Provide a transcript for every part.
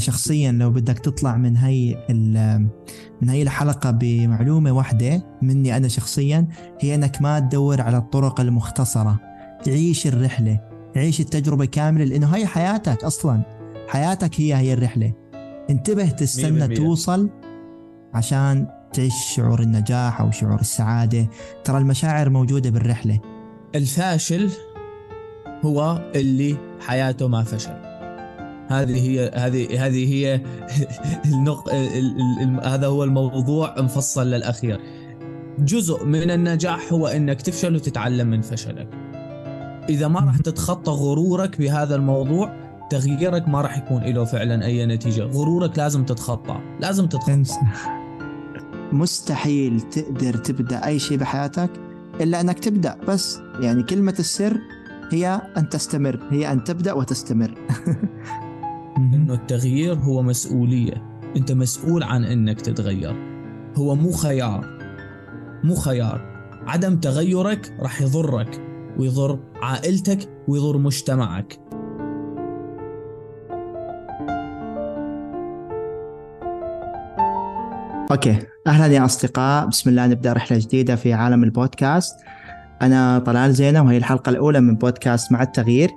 شخصيا لو بدك تطلع من هي من هي الحلقة بمعلومة واحدة مني أنا شخصيا هي أنك ما تدور على الطرق المختصرة. تعيش الرحلة. عيش التجربة كاملة لأنه هي حياتك أصلا. حياتك هي هي الرحلة. انتبه تستنى توصل عشان تعيش شعور النجاح أو شعور السعادة. ترى المشاعر موجودة بالرحلة. الفاشل هو اللي حياته ما فشل. هذه هي هذه هذه هي النق... هذا هو الموضوع مفصل للأخير. جزء من النجاح هو إنك تفشل وتتعلم من فشلك. إذا ما راح تتخطى غرورك بهذا الموضوع تغييرك ما راح يكون له فعلا أي نتيجة. غرورك لازم تتخطى لازم تتخطى. مستحيل تقدر تبدأ أي شيء بحياتك إلا إنك تبدأ بس يعني كلمة السر هي أن تستمر هي أن تبدأ وتستمر. إنه التغيير هو مسؤولية. أنت مسؤول عن إنك تتغير. هو مو خيار. مو خيار. عدم تغيرك راح يضرك ويضر عائلتك ويضر مجتمعك. أوكي. أهلا يا أصدقاء. بسم الله نبدأ رحلة جديدة في عالم البودكاست. أنا طلال زينه وهي الحلقة الأولى من بودكاست مع التغيير.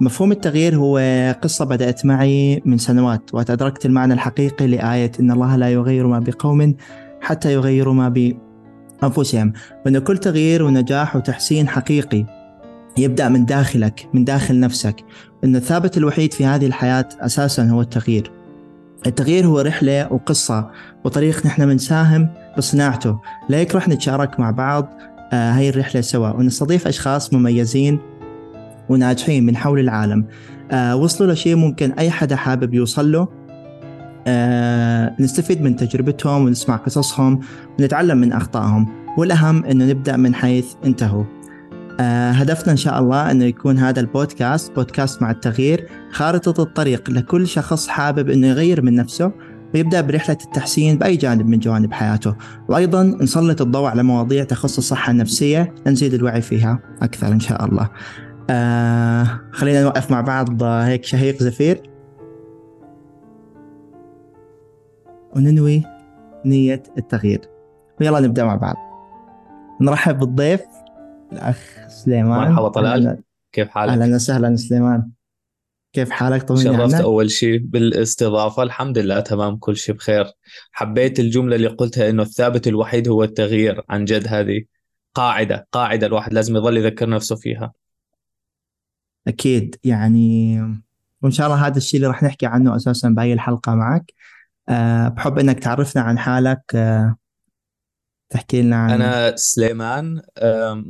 مفهوم التغيير هو قصة بدأت معي من سنوات وأدركت المعنى الحقيقي لآية إن الله لا يغير ما بقوم حتى يغيروا ما بأنفسهم. وأن كل تغيير ونجاح وتحسين حقيقي يبدأ من داخلك من داخل نفسك. أن الثابت الوحيد في هذه الحياة أساسا هو التغيير. التغيير هو رحلة وقصة وطريق نحن بنساهم بصناعته. ليك رح نتشارك مع بعض آه، هاي الرحلة سوا. ونستضيف أشخاص مميزين وناجحين من حول العالم. آه وصلوا لشيء ممكن أي حدا حابب يوصل له آه نستفيد من تجربتهم ونسمع قصصهم ونتعلم من أخطائهم. والأهم أنه نبدأ من حيث انتهوا. آه هدفنا إن شاء الله أنه يكون هذا البودكاست بودكاست مع التغيير خارطة الطريق لكل شخص حابب أنه يغير من نفسه ويبدأ برحلة التحسين بأي جانب من جوانب حياته. وأيضا نسلط الضوء على مواضيع تخص الصحة النفسية لنزيد الوعي فيها أكثر إن شاء الله. آه خلينا نوقف مع بعض هيك شهيق زفير. وننوي نية التغيير. ويلا نبدأ مع بعض. نرحب بالضيف الأخ سليمان. مرحبا طلال. كيف حالك؟ أهلا وسهلا سليمان. كيف حالك؟ طمني شرفت عنك. أول شيء بالاستضافة الحمد لله تمام كل شيء بخير. حبيت الجملة اللي قلتها إنه الثابت الوحيد هو التغيير عن جد هذه قاعدة قاعدة الواحد لازم يظل يذكر نفسه فيها. أكيد. يعني وإن شاء الله هذا الشيء اللي راح نحكي عنه أساسا بهي الحلقة معك. أه بحب إنك تعرفنا عن حالك. أه تحكي لنا عن أنا سليمان.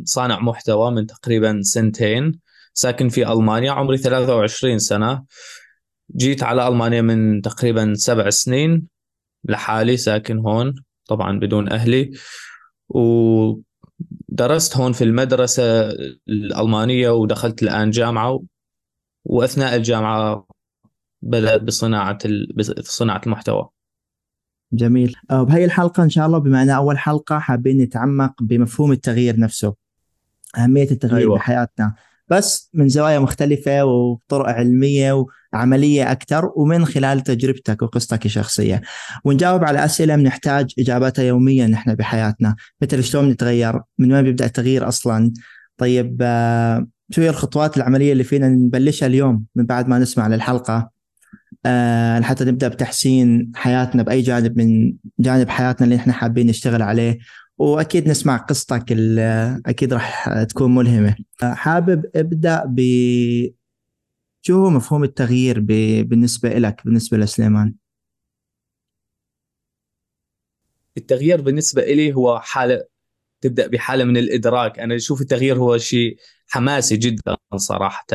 صانع محتوى من تقريبا سنتين ساكن في ألمانيا عمري 23 سنة. جيت على ألمانيا من تقريبا سبع سنين لحالي ساكن هون طبعا بدون أهلي. و درست هون في المدرسة الألمانية ودخلت الآن جامعة وأثناء الجامعة بدأت بصناعة بصناعة المحتوى. جميل. آه، بهي الحلقة إن شاء الله بما أنها أول حلقة حابين نتعمق بمفهوم التغيير نفسه أهمية التغيير أيوة. بحياتنا. بس من زوايا مختلفة وطرق علمية وعملية أكثر ومن خلال تجربتك وقصتك الشخصية. ونجاوب على أسئلة بنحتاج إجاباتها يوميا نحن بحياتنا. مثل شلون نتغير؟ من وين بيبدأ التغيير أصلا؟ طيب آه، شو هي الخطوات العملية اللي فينا نبلشها اليوم من بعد ما نسمع للحلقة. أه لحتى نبدأ بتحسين حياتنا بأي جانب من جانب حياتنا اللي إحنا حابين نشتغل عليه. وأكيد نسمع قصتك أكيد راح تكون ملهمة. حابب أبدأ ب شو هو مفهوم التغيير ب... بالنسبة لك بالنسبة لسليمان؟ التغيير بالنسبة لي هو حالة تبدأ بحالة من الإدراك. أنا أشوف التغيير هو شيء حماسي جدا صراحة.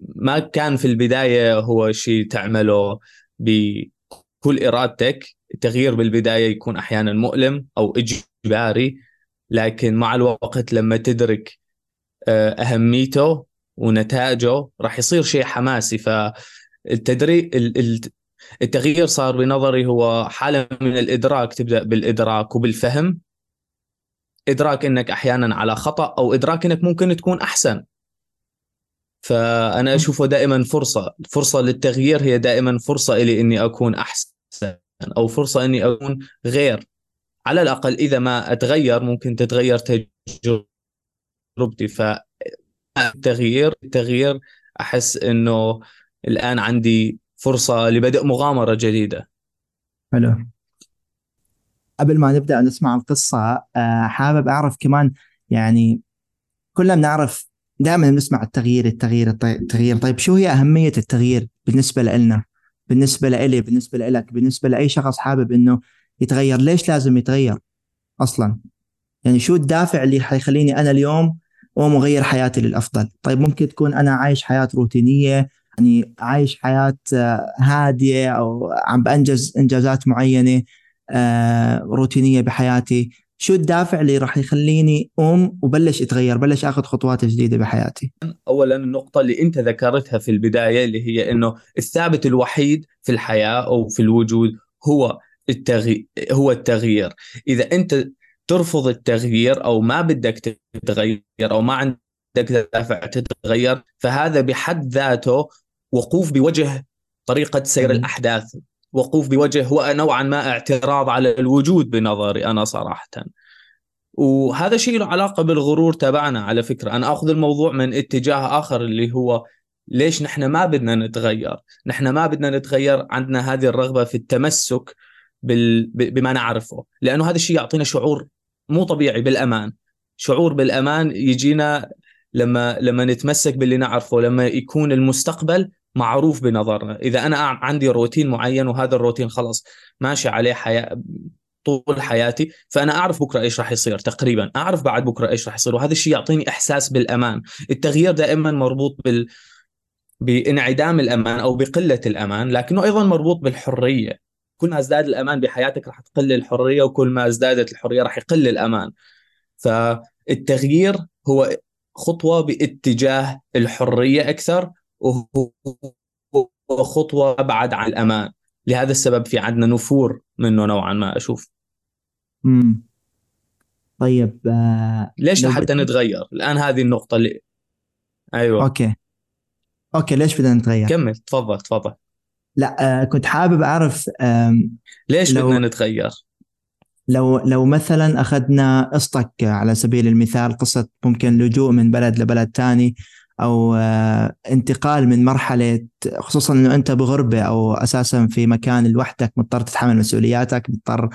ما كان في البداية هو شيء تعمله بكل إرادتك. التغيير بالبداية يكون أحيانا مؤلم أو إجباري لكن مع الوقت لما تدرك آه، أهميته ونتائجه راح يصير شيء حماسي. فالتدريب التغيير صار بنظري هو حالة من الإدراك تبدأ بالإدراك وبالفهم. إدراك إنك أحيانا على خطأ أو إدراك إنك ممكن تكون أحسن. فأنا أشوفه دائما فرصة. فرصة للتغيير هي دائما فرصة لي إني أكون أحسن أو فرصة إني أكون غير. على الأقل إذا ما أتغير ممكن تتغير تجربتي. فالتغيير التغيير أحس إنه الآن عندي فرصة لبدء مغامرة جديدة. حلو. قبل ما نبدأ نسمع القصة آه، حابب أعرف كمان يعني كلنا بنعرف دائما بنسمع التغيير التغيير التغيير. طيب شو هي أهمية التغيير بالنسبة لنا بالنسبة لإلي بالنسبة لك بالنسبة لأي شخص حابب إنه يتغير؟ ليش لازم يتغير أصلا؟ يعني شو الدافع اللي حيخليني أنا اليوم اقوم اغير حياتي للأفضل. طيب ممكن تكون أنا عايش حياة روتينية يعني عايش حياة آه، هادية أو عم بأنجز إنجازات معينة آه، روتينية بحياتي. شو الدافع اللي راح يخليني أقوم وبلش أتغير بلش آخذ خطوات جديدة بحياتي؟ اولا النقطة اللي أنت ذكرتها في البداية اللي هي إنه الثابت الوحيد في الحياة أو في الوجود هو التغيير هو التغيير. إذا أنت ترفض التغيير أو ما بدك تتغير أو ما عندك دافع تتغير فهذا بحد ذاته وقوف بوجه طريقة سير الأحداث وقوف بوجه هو نوعا ما اعتراض على الوجود بنظري أنا صراحة. وهذا شيء له علاقة بالغرور تبعنا على فكرة. أنا آخذ الموضوع من اتجاه آخر اللي هو ليش نحن ما بدنا نتغير؟ نحن ما بدنا نتغير عندنا هذه الرغبة في التمسك بال... بما نعرفه لأنه هذا الشيء يعطينا شعور مو طبيعي بالأمان. شعور بالأمان يجينا لما لما نتمسك باللي نعرفه لما يكون المستقبل معروف بنظرنا. إذا أنا عندي روتين معين وهذا الروتين خلص ماشي عليه حياة طول حياتي فأنا أعرف بكرة إيش راح يصير تقريبا. أعرف بعد بكرة إيش راح يصير وهذا الشيء يعطيني إحساس بالأمان. التغيير دائما مربوط بال بانعدام الأمان أو بقلة الأمان لكنه أيضا مربوط بالحرية. كل ما ازداد الأمان بحياتك راح تقل الحرية وكل ما ازدادت الحرية راح يقل الأمان. فالتغيير هو خطوة باتجاه الحرية أكثر وهو خطوة أبعد عن الأمان. لهذا السبب في عندنا نفور منه نوعا ما. أشوف. امم طيب آه ليش لحتى نتغير؟ الآن هذه النقطة اللي أيوه. Okay. Okay ليش بدنا نتغير؟ كمل. تفضل تفضل. لا آه كنت حابب أعرف ليش لو... بدنا نتغير؟ لو لو مثلا أخذنا قصتك على سبيل المثال قصه ممكن لجوء من بلد لبلد ثاني أو آه، انتقال من مرحلة خصوصا إنه أنت بغربة أو أساسا في مكان لوحدك مضطر تتحمل مسؤولياتك مضطر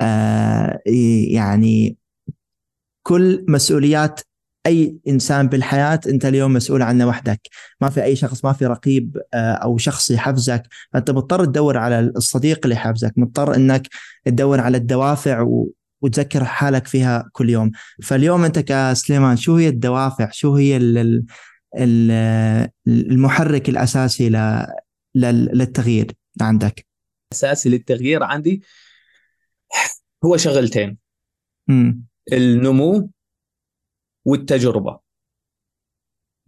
آه، يعني كل مسؤوليات أي إنسان بالحياة أنت اليوم مسؤول عنه وحدك. ما في أي شخص ما في رقيب آه، أو شخص يحفزك. فأنت مضطر تدور على الصديق اللي يحفزك. مضطر إنك تدور على الدوافع وتذكر حالك فيها كل يوم. فاليوم أنت كسليمان شو هي الدوافع؟ شو هي المحرك الأساسي للتغيير عندك؟ اساسي للتغيير عندي هو شغلتين. م. النمو والتجربة.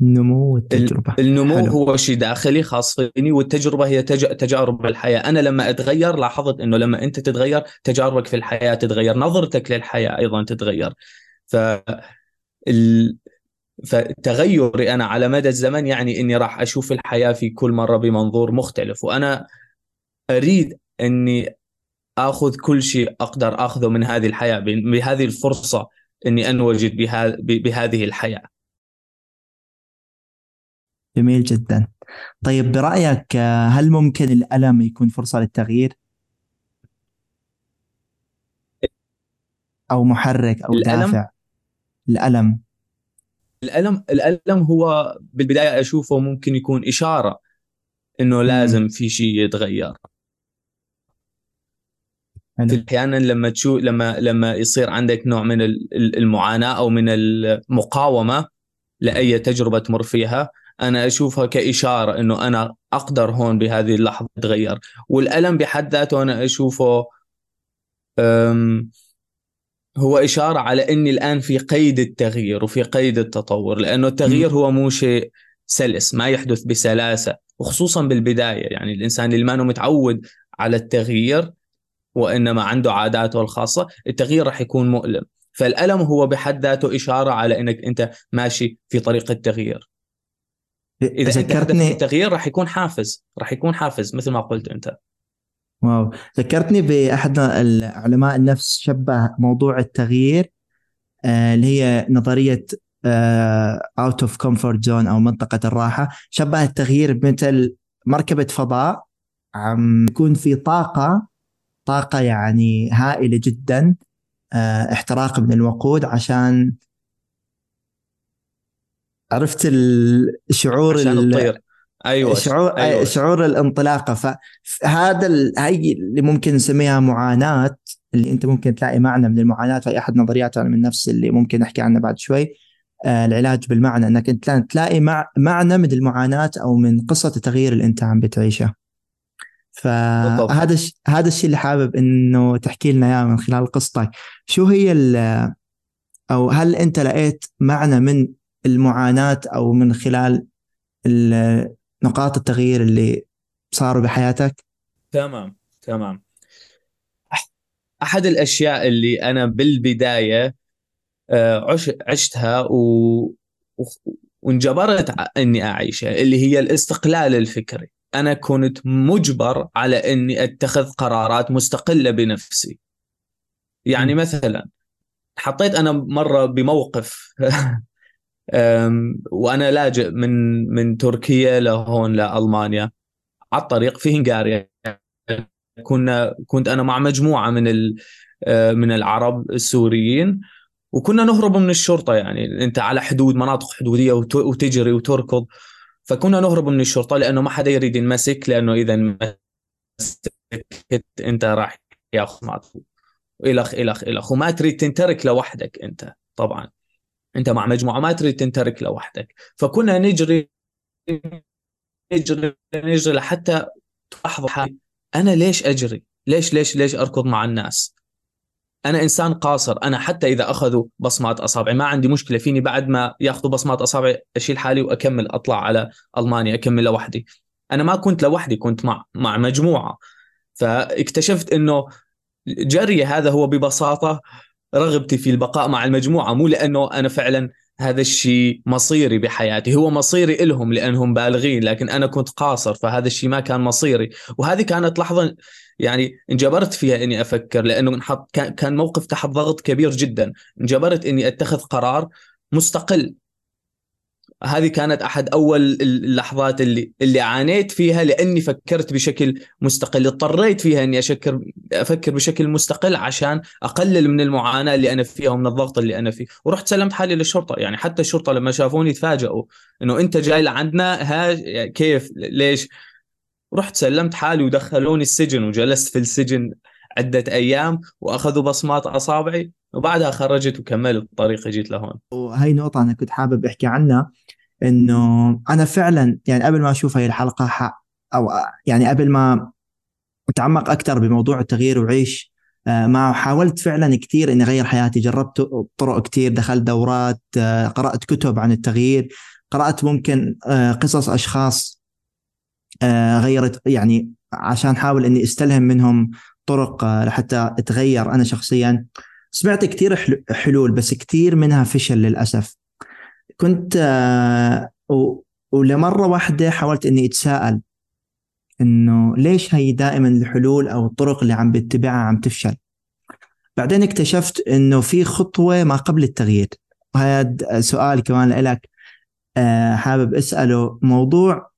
النمو والتجربة. النمو حلو. هو شيء داخلي خاص فيني والتجربة هي تج... تجارب الحياة. أنا لما أتغير لاحظت إنه لما أنت تتغير تجاربك في الحياة تتغير نظرتك للحياة أيضا تتغير. ف ال... فتغيري أنا على مدى الزمن يعني إني راح أشوف الحياة في كل مرة بمنظور مختلف. وأنا أريد إني آخذ كل شيء أقدر آخذه من هذه الحياة بهذه الفرصة. إني انوجد بها بهذه الحياة. جميل جدا. طيب برأيك هل ممكن الألم يكون فرصة للتغيير؟ أو محرك أو الألم دافع الألم الألم الألم هو بالبداية أشوفه ممكن يكون إشارة إنه لازم في شيء يتغير أحيانا لما تشوف لما لما يصير عندك نوع من المعاناة أو من المقاومة لأي تجربة تمر فيها أنا أشوفها كإشارة إنه أنا أقدر هون بهذه اللحظة أتغير. والألم بحد ذاته أنا أشوفه هو إشارة على أني الآن في قيد التغيير وفي قيد التطور لأنه التغيير هو مو شيء سلس ما يحدث بسلاسة وخصوصا بالبداية. يعني الإنسان اللي ما متعود على التغيير وإنما عنده عاداته الخاصة التغيير راح يكون مؤلم. فالألم هو بحد ذاته إشارة على أنك أنت ماشي في طريق التغيير. إذا أنت ذكرتني التغيير راح يكون حافز راح يكون حافز مثل ما قلت أنت. Wow. ذكرتني بأحد علماء النفس شبه موضوع التغيير آه، اللي هي نظرية out of comfort zone أو منطقة الراحة. شبه التغيير بمثل مركبة فضاء عم يكون في طاقة طاقة يعني هائلة جدا آه، احتراق من الوقود عشان عرفت الشعور عشان تطير أيوه شعور أيوة. شعور الانطلاقة. فهذا هي اللي ممكن نسميها معاناة اللي أنت ممكن تلاقي معنى من المعاناة. في أحد نظريات علم النفس اللي ممكن نحكي عنها بعد شوي. آه العلاج بالمعنى. أنك أنت تلاقي مع معنى من المعاناة أو من قصة التغيير اللي أنت عم بتعيشها بالضبط. فهذا الش- هذا الشيء اللي حابب إنه تحكي لنا إياه من خلال قصتك. شو هي ال- أو هل أنت لقيت معنى من المعاناة أو من خلال ال- نقاط التغيير اللي صاروا بحياتك؟ تمام تمام. أحد الأشياء اللي أنا بالبداية آه، عش عشتها و... وانجبرت إني أعيشها اللي هي الاستقلال الفكري. أنا كنت مجبر على إني أتخذ قرارات مستقلة بنفسي. يعني م. مثلا حطيت أنا مرة بموقف وأنا لاجئ من من تركيا لهون لألمانيا على الطريق في هنغاريا. كنا كنت أنا مع مجموعة من من العرب السوريين وكنا نهرب من الشرطة يعني. أنت على حدود مناطق حدودية وت- وتجري وتركض. فكنا نهرب من الشرطة لأنه ما حدا يريد ينمسك لأنه إذا مسكت أنت راح يأخذ معك. الخ الخ الخ وما تريد تنترك لوحدك أنت طبعا. أنت مع مجموعة ما تريد تنترك لوحدك. فكنا نجري نجري نجري لحتى حالي. أنا ليش أجري؟ ليش ليش ليش أركض مع الناس؟ أنا إنسان قاصر. أنا حتى إذا أخذوا بصمات أصابعي ما عندي مشكلة. فيني بعد ما ياخذوا بصمات أصابعي أشيل حالي وأكمل أطلع على ألمانيا أكمل لوحدي. أنا ما كنت لوحدي كنت مع مع مجموعة. فاكتشفت إنه جري هذا هو ببساطة رغبتي في البقاء مع المجموعة. مو لأنه أنا فعلا هذا الشيء مصيري بحياتي. هو مصيري إلهم لأنهم بالغين لكن أنا كنت قاصر فهذا الشيء ما كان مصيري. وهذه كانت لحظة يعني انجبرت فيها إني أفكر لأنه انحط كان موقف تحت ضغط كبير جدا. انجبرت إني أتخذ قرار مستقل. هذه كانت أحد أول اللحظات اللي اللي عانيت فيها لأني فكرت بشكل مستقل. اضطريت فيها إني اشكر أفكر بشكل مستقل عشان أقلل من المعاناة اللي أنا فيها ومن الضغط اللي أنا فيه. ورحت سلمت حالي للشرطة. يعني حتى الشرطة لما شافوني تفاجئوا إنه أنت جاي لعندنا ها كيف؟ ليش؟ رحت سلمت حالي ودخلوني السجن وجلست في السجن عدة أيام وأخذوا بصمات أصابعي وبعدها خرجت وكملت طريقي جيت لهون. وهي نقطة أنا كنت حابب أحكي عنها إنه أنا فعلا يعني قبل ما أشوف هاي الحلقة ح... أو يعني قبل ما أتعمق أكثر بموضوع التغيير وعيش معه حاولت فعلا كثير إني أغير حياتي. جربت طرق كثير دخلت دورات قرأت كتب عن التغيير قرأت ممكن قصص أشخاص غيرت يعني عشان أحاول إني أستلهم منهم طرق لحتى أتغير أنا شخصيا. سمعت كثير حلول بس كثير منها فشل للأسف. كنت ولمرة واحدة حاولت إني أتساءل إنه ليش هي دائما الحلول أو الطرق اللي عم بتبعها عم تفشل؟ بعدين اكتشفت إنه في خطوة ما قبل التغيير. وهذا سؤال كمان لك حابب أسأله موضوع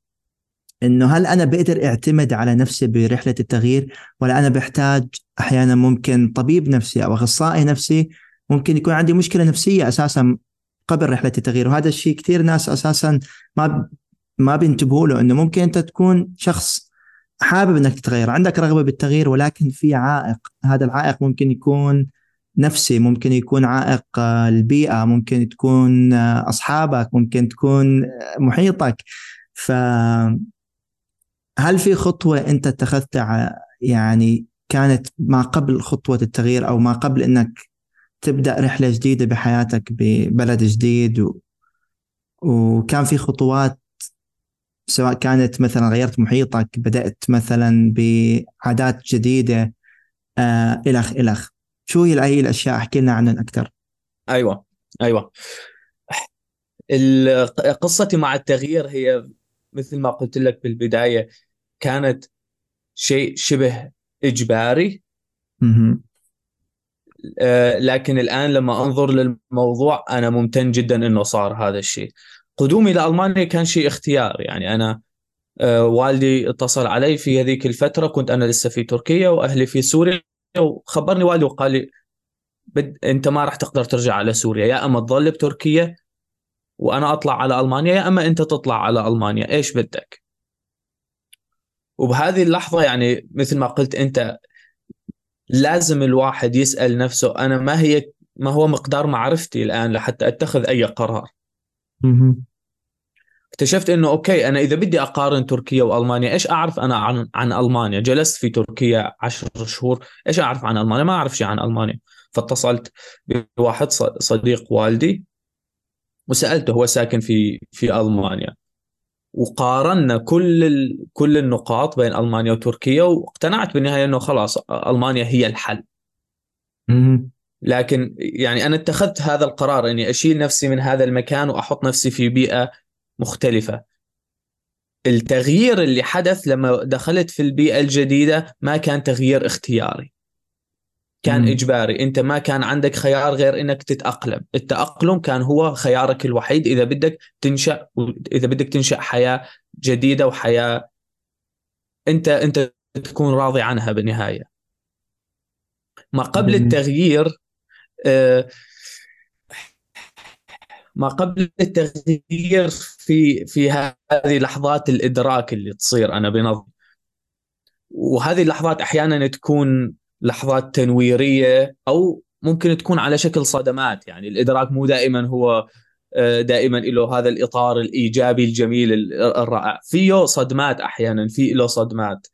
إنه هل أنا بقدر أعتمد على نفسي برحلة التغيير؟ ولا أنا بحتاج أحيانا ممكن طبيب نفسي أو أخصائي نفسي ممكن يكون عندي مشكلة نفسية أساسا قبل رحلة التغيير. وهذا الشيء كثير ناس أساسا ما ما بينتبهوا له إنه ممكن أنت تكون شخص حابب إنك تتغير عندك رغبة بالتغيير ولكن في عائق. هذا العائق ممكن يكون نفسي ممكن يكون عائق البيئة ممكن تكون أصحابك ممكن تكون محيطك. ف هل في خطوة أنت اتخذتها يعني كانت ما قبل خطوة التغيير أو ما قبل أنك تبدأ رحلة جديدة بحياتك ببلد جديد و... وكان في خطوات سواء كانت مثلا غيرت محيطك بدأت مثلا بعادات جديدة آه إلخ إلخ شو هي هي الأشياء؟ أحكي لنا عنها أكثر أيوة أيوة. قصتي مع التغيير هي مثل ما قلت لك بالبداية كانت شيء شبه إجباري. آه، لكن الآن لما أنظر للموضوع أنا ممتن جدا إنه صار هذا الشيء. قدومي لألمانيا كان شيء اختيار يعني أنا آه، والدي اتصل علي في هذيك الفترة كنت أنا لسه في تركيا وأهلي في سوريا وخبرني والدي وقال لي بد... أنت ما راح تقدر ترجع على سوريا. يا أما تظل بتركيا وأنا أطلع على ألمانيا يا أما أنت تطلع على ألمانيا. إيش بدك؟ وبهذه اللحظة يعني مثل ما قلت أنت لازم الواحد يسأل نفسه أنا ما هي ما هو مقدار معرفتي الآن لحتى أتخذ أي قرار؟ اكتشفت إنه أوكي أنا إذا بدي أقارن تركيا وألمانيا إيش أعرف أنا عن عن ألمانيا؟ جلست في تركيا عشر شهور إيش أعرف عن ألمانيا؟ ما أعرف شيء عن ألمانيا. فاتصلت بواحد صديق والدي وسألته هو ساكن في في ألمانيا. وقارنا كل ال... كل النقاط بين ألمانيا وتركيا واقتنعت بالنهاية إنه خلاص ألمانيا هي الحل. لكن يعني أنا اتخذت هذا القرار إني أشيل نفسي من هذا المكان وأحط نفسي في بيئة مختلفة. التغيير اللي حدث لما دخلت في البيئة الجديدة ما كان تغيير اختياري. كان مم. إجباري. أنت ما كان عندك خيار غير إنك تتأقلم. التأقلم كان هو خيارك الوحيد. إذا بدك تنشأ إذا بدك تنشأ حياة جديدة وحياة أنت أنت تكون راضي عنها بالنهاية. ما قبل مم. التغيير آه، ما قبل التغيير في في هذه لحظات الإدراك اللي تصير أنا بنظري. وهذه اللحظات أحيانا تكون لحظات تنويرية أو ممكن تكون على شكل صدمات. يعني الإدراك مو دائما هو آه، دائما له هذا الإطار الإيجابي الجميل الرائع. فيه صدمات أحيانا في له صدمات.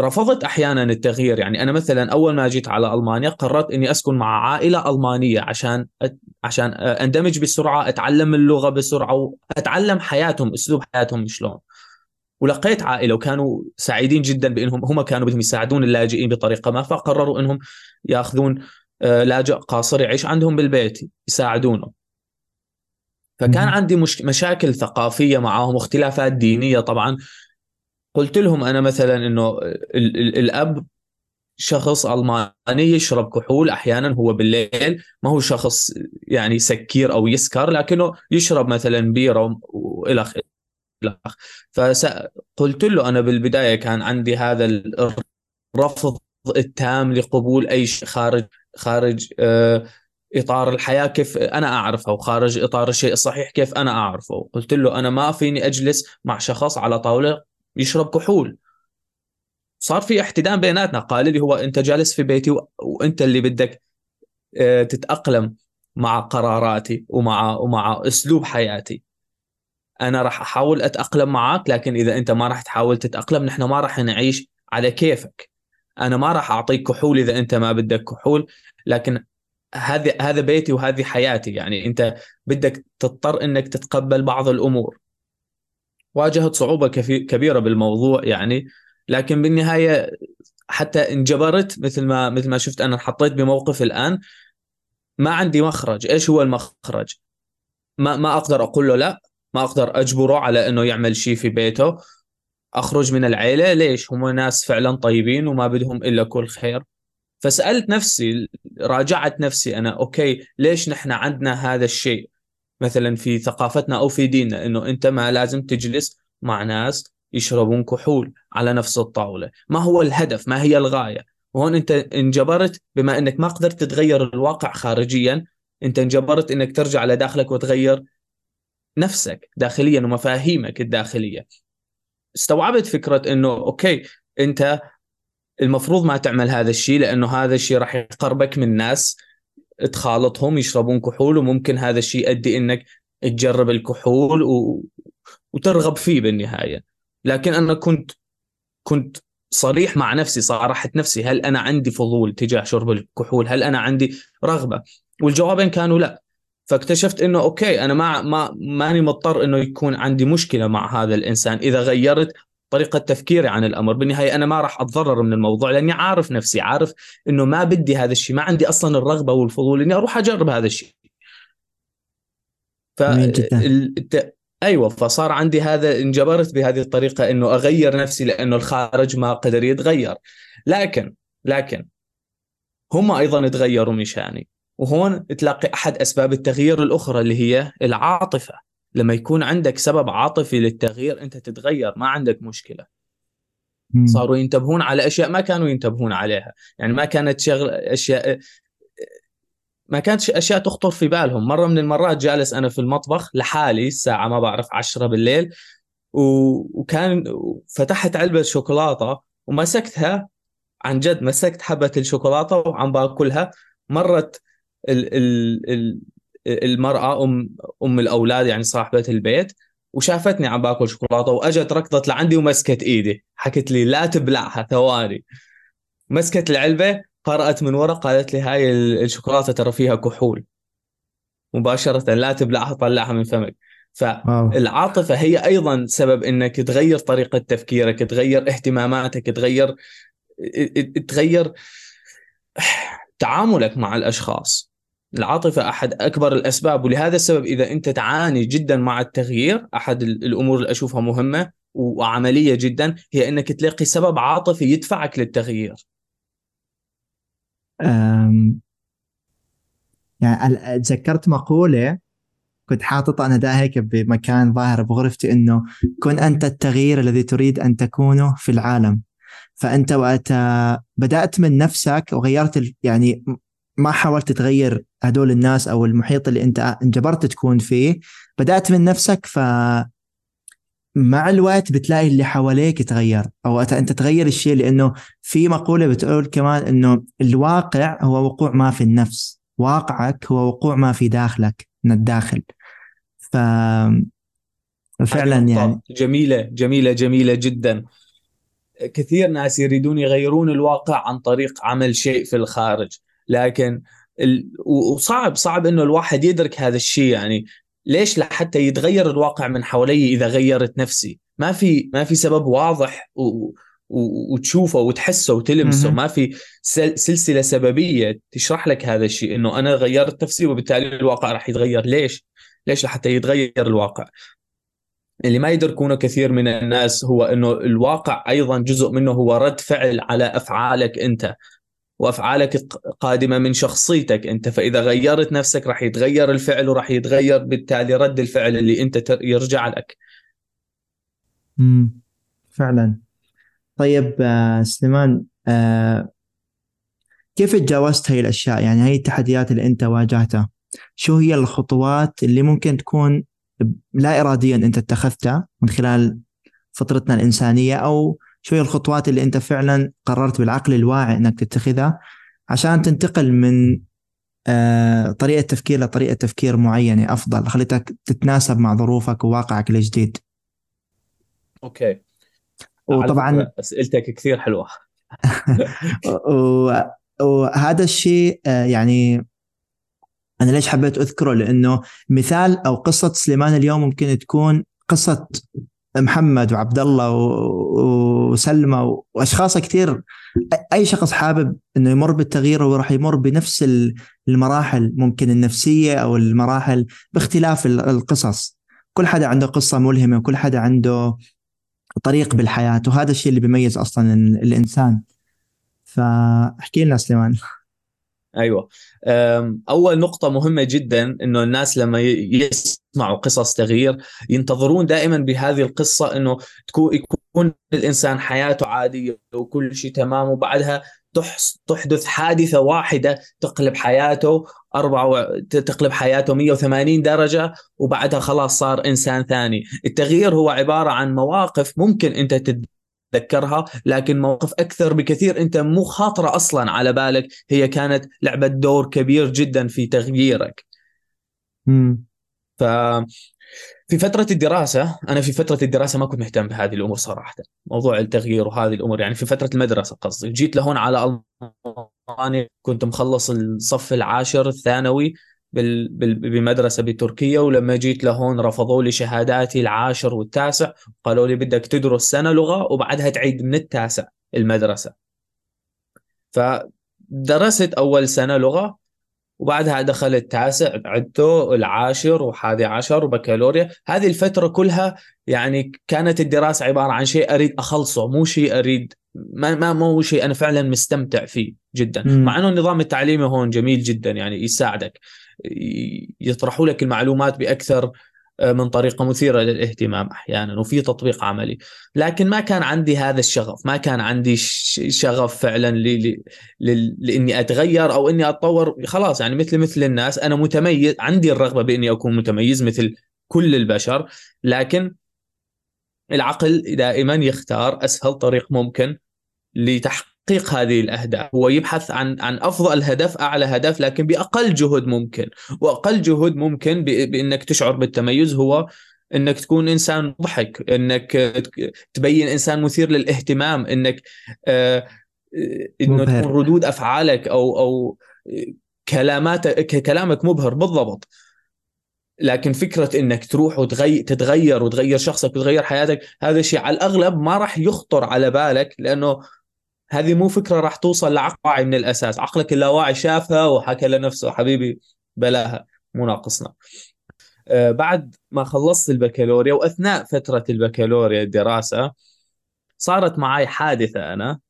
رفضت أحيانا التغيير. يعني أنا مثلا أول ما جيت على ألمانيا قررت إني أسكن مع عائلة ألمانية عشان عشان آه، أندمج بسرعة أتعلم اللغة بسرعة وأتعلم حياتهم أسلوب حياتهم شلون. ولقيت عائلة وكانوا سعيدين جدا بإنهم هم كانوا بدهم يساعدون اللاجئين بطريقة ما فقرروا إنهم يأخذون آه، لاجئ قاصر يعيش عندهم بالبيت يساعدونه. فكان عندي مش مشاكل ثقافية معهم واختلافات دينية طبعا. قلت لهم أنا مثلا إنه الأب شخص ألماني يشرب كحول أحيانا هو بالليل ما هو شخص يعني سكير أو يسكر لكنه يشرب مثلا بيرة والى الأخ. فقلت له أنا بالبداية كان عندي هذا الرفض التام لقبول أي شيء خارج خارج آه، إطار الحياة. كيف أنا أعرفه وخارج إطار الشيء الصحيح كيف أنا أعرفه؟ قلت له أنا ما فيني أجلس مع شخص على طاولة يشرب كحول. صار في احتدام بيناتنا. قال لي هو أنت جالس في بيتي وأنت اللي بدك آه، تتأقلم مع قراراتي ومع ومع أسلوب حياتي. أنا راح أحاول أتأقلم معك لكن إذا أنت ما راح تحاول تتأقلم نحن ما راح نعيش على كيفك. أنا ما راح أعطيك كحول إذا أنت ما بدك كحول لكن هذا هذا بيتي وهذه حياتي. يعني أنت بدك تضطر إنك تتقبل بعض الأمور. واجهت صعوبة كبيرة بالموضوع يعني لكن بالنهاية حتى انجبرت مثل ما مثل ما شفت أنا حطيت بموقف الآن. ما عندي مخرج. إيش هو المخرج؟ ما ما أقدر أقول له لا. ما أقدر أجبره على إنه يعمل شيء في بيته. أخرج من العيلة. ليش؟ هم ناس فعلا طيبين وما بدهم إلا كل خير. فسألت نفسي راجعت نفسي أنا أوكي ليش نحن عندنا هذا الشيء؟ مثلا في ثقافتنا أو في ديننا إنه أنت ما لازم تجلس مع ناس يشربون كحول على نفس الطاولة. ما هو الهدف؟ ما هي الغاية؟ وهون أنت انجبرت بما إنك ما قدرت تتغير الواقع خارجيا أنت انجبرت إنك ترجع لداخلك وتغير نفسك داخليا ومفاهيمك الداخلية. استوعبت فكرة إنه أوكي أنت المفروض ما تعمل هذا الشيء لأنه هذا الشيء راح يقربك من ناس تخالطهم يشربون كحول وممكن هذا الشيء يؤدي إنك تجرب الكحول و... وترغب فيه بالنهاية. لكن أنا كنت كنت صريح مع نفسي صارحت نفسي هل أنا عندي فضول تجاه شرب الكحول؟ هل أنا عندي رغبة؟ والجوابين كانوا لا. فاكتشفت إنه أوكي أنا ما ما ماني مضطر إنه يكون عندي مشكلة مع هذا الإنسان. إذا غيرت طريقة تفكيري عن الأمر بالنهاية أنا ما راح أتضرر من الموضوع لأني عارف نفسي عارف إنه ما بدي هذا الشيء ما عندي أصلا الرغبة والفضول إني أروح أجرب هذا الشيء. ف الت... أيوه فصار عندي هذا انجبرت بهذه الطريقة إنه أغير نفسي لأنه الخارج ما قدر يتغير. لكن لكن هم أيضا تغيروا مشاني وهون تلاقي أحد أسباب التغيير الأخرى اللي هي العاطفة. لما يكون عندك سبب عاطفي للتغيير أنت تتغير ما عندك مشكلة. صاروا ينتبهون على أشياء ما كانوا ينتبهون عليها. يعني ما كانت شغل أشياء ما كانت أشياء تخطر في بالهم. مرة من المرات جالس أنا في المطبخ لحالي الساعة ما بعرف عشرة بالليل وكان فتحت علبة شوكولاتة ومسكتها. عن جد مسكت حبة الشوكولاتة وعم باكلها. مرت ال ال ال المرأة أم أم الأولاد يعني صاحبة البيت وشافتني عم باكل شوكولاتة وأجت ركضت لعندي ومسكت إيدي. حكت لي لا تبلعها ثواني. مسكت العلبة قرأت من ورا قالت لي هاي الشوكولاتة ترى فيها كحول. مباشرة لا تبلعها طلعها من فمك. فالعاطفة هي أيضا سبب إنك تغير طريقة تفكيرك تغير اهتماماتك تغير تغير تعاملك مع الأشخاص. العاطفة أحد أكبر الأسباب ولهذا السبب إذا أنت تعاني جدا مع التغيير أحد الأمور اللي أشوفها مهمة وعملية جدا هي أنك تلاقي سبب عاطفي يدفعك للتغيير. أم يعني تذكرت مقولة كنت حاططها أنا دا هيك بمكان ظاهر بغرفتي إنه كن أنت التغيير الذي تريد أن تكونه في العالم. فأنت وقت بدأت من نفسك وغيرت يعني ما حاولت تغير هدول الناس أو المحيط اللي أنت انجبرت تكون فيه بدأت من نفسك ف مع الوقت بتلاقي اللي حواليك يتغير. أو أنت تغير الشيء لأنه في مقولة بتقول كمان إنه الواقع هو وقوع ما في النفس. واقعك هو وقوع ما في داخلك من الداخل. ف فعلا يعني. جميلة جميلة جميلة جدا. كثير ناس يريدون يغيرون الواقع عن طريق عمل شيء في الخارج. لكن ال... وصعب صعب إنه الواحد يدرك هذا الشيء يعني. ليش لحتى يتغير الواقع من حوالي إذا غيرت نفسي؟ ما في ما في سبب واضح و... و... وتشوفه وتحسه وتلمسه. ما في سل... سلسلة سببية تشرح لك هذا الشيء إنه أنا غيرت نفسي وبالتالي الواقع راح يتغير. ليش؟ ليش لحتى يتغير الواقع؟ اللي ما يدركونه كثير من الناس هو إنه الواقع أيضا جزء منه هو رد فعل على أفعالك أنت. وأفعالك قادمة من شخصيتك. أنت فإذا غيرت نفسك راح يتغير الفعل وراح يتغير بالتالي رد الفعل اللي أنت يرجع لك. امم فعلا. طيب آه سليمان آه كيف تجاوزت هاي الأشياء؟ يعني هاي التحديات اللي أنت واجهتها شو هي الخطوات اللي ممكن تكون لا اراديا أنت اتخذتها من خلال فطرتنا الإنسانية أو شو هي الخطوات اللي أنت فعلا قررت بالعقل الواعي إنك تتخذها عشان تنتقل من آه، طريقة تفكير لطريقة تفكير معينة أفضل. خليتك تتناسب مع ظروفك وواقعك الجديد. أوكي. وطبعا أسئلتك كثير حلوة. وهذا الشيء آه، يعني أنا ليش حبيت أذكره؟ لأنه مثال أو قصة سليمان اليوم ممكن تكون قصة محمد وعبد الله وسلمى وأشخاص كثير أي شخص حابب إنه يمر بالتغيير هو راح يمر بنفس المراحل ممكن النفسية أو المراحل باختلاف القصص. كل حدا عنده قصة ملهمة وكل حدا عنده طريق بالحياة وهذا الشيء اللي بيميز أصلا الإنسان. فاحكي لنا سليمان. أيوه. أول نقطة مهمة جدا إنه الناس لما يسمعوا قصص تغيير ينتظرون دائما بهذه القصة إنه تكون يكون الإنسان حياته عادية وكل شيء تمام وبعدها تحدث حادثة واحدة تقلب حياته أربعة تقلب حياته 180 درجة وبعدها خلاص صار إنسان ثاني، التغيير هو عبارة عن مواقف ممكن أنت تتذكرها لكن موقف أكثر بكثير. أنت مو خاطرة أصلا على بالك هي كانت لعبة دور كبير جدا في تغييرك. امم ف في فترة الدراسة أنا في فترة الدراسة ما كنت مهتم بهذه الأمور صراحة. موضوع التغيير وهذه الأمور يعني في فترة المدرسة قصدي. جيت لهون على ألمانيا كنت مخلص الصف العاشر الثانوي. بمدرسة بتركيا ولما جيت لهون رفضوا لي شهاداتي العاشر والتاسع قالوا لي بدك تدرس سنة لغة وبعدها تعيد من التاسع المدرسة. فدرست أول سنة لغة وبعدها دخل التاسع عدته العاشر وحادي عشر وبكالوريا. هذه الفترة كلها يعني كانت الدراسة عبارة عن شيء أريد أخلصه مو شيء أريد ما ما مو شيء أنا فعلا مستمتع فيه جدا. مم. مع أنه النظام التعليمي هون جميل جدا يعني يساعدك. يطرحوا لك المعلومات بأكثر آه، من طريقة مثيرة للاهتمام أحيانا وفي تطبيق عملي. لكن ما كان عندي هذا الشغف ما كان عندي شغف فعلا ل... ل... ل... لإني أتغير أو إني أتطور. خلاص يعني مثل مثل الناس أنا متميز عندي الرغبة بإني أكون متميز مثل كل البشر لكن العقل دائما يختار أسهل طريق ممكن لتحقيق هذه الأهداف هو يبحث عن عن أفضل هدف أعلى هدف لكن بأقل جهد ممكن وأقل جهد ممكن. بإنك تشعر بالتميز هو إنك تكون إنسان مضحك إنك تبين إنسان مثير للاهتمام إنك آه، إنه مبهر. تكون ردود أفعالك أو أو كلاماتك كلامك مبهر بالضبط لكن فكرة إنك تروح وتغير تتغير وتغير شخصك وتغير حياتك هذا الشيء على الأغلب ما راح يخطر على بالك لأنه هذه مو فكرة راح توصل لعقل واعي من الأساس. عقلك اللاواعي شافها وحكى لنفسه حبيبي بلاها. مو ناقصنا. آه، بعد ما خلصت البكالوريا وأثناء فترة البكالوريا الدراسة صارت معي حادثة أنا.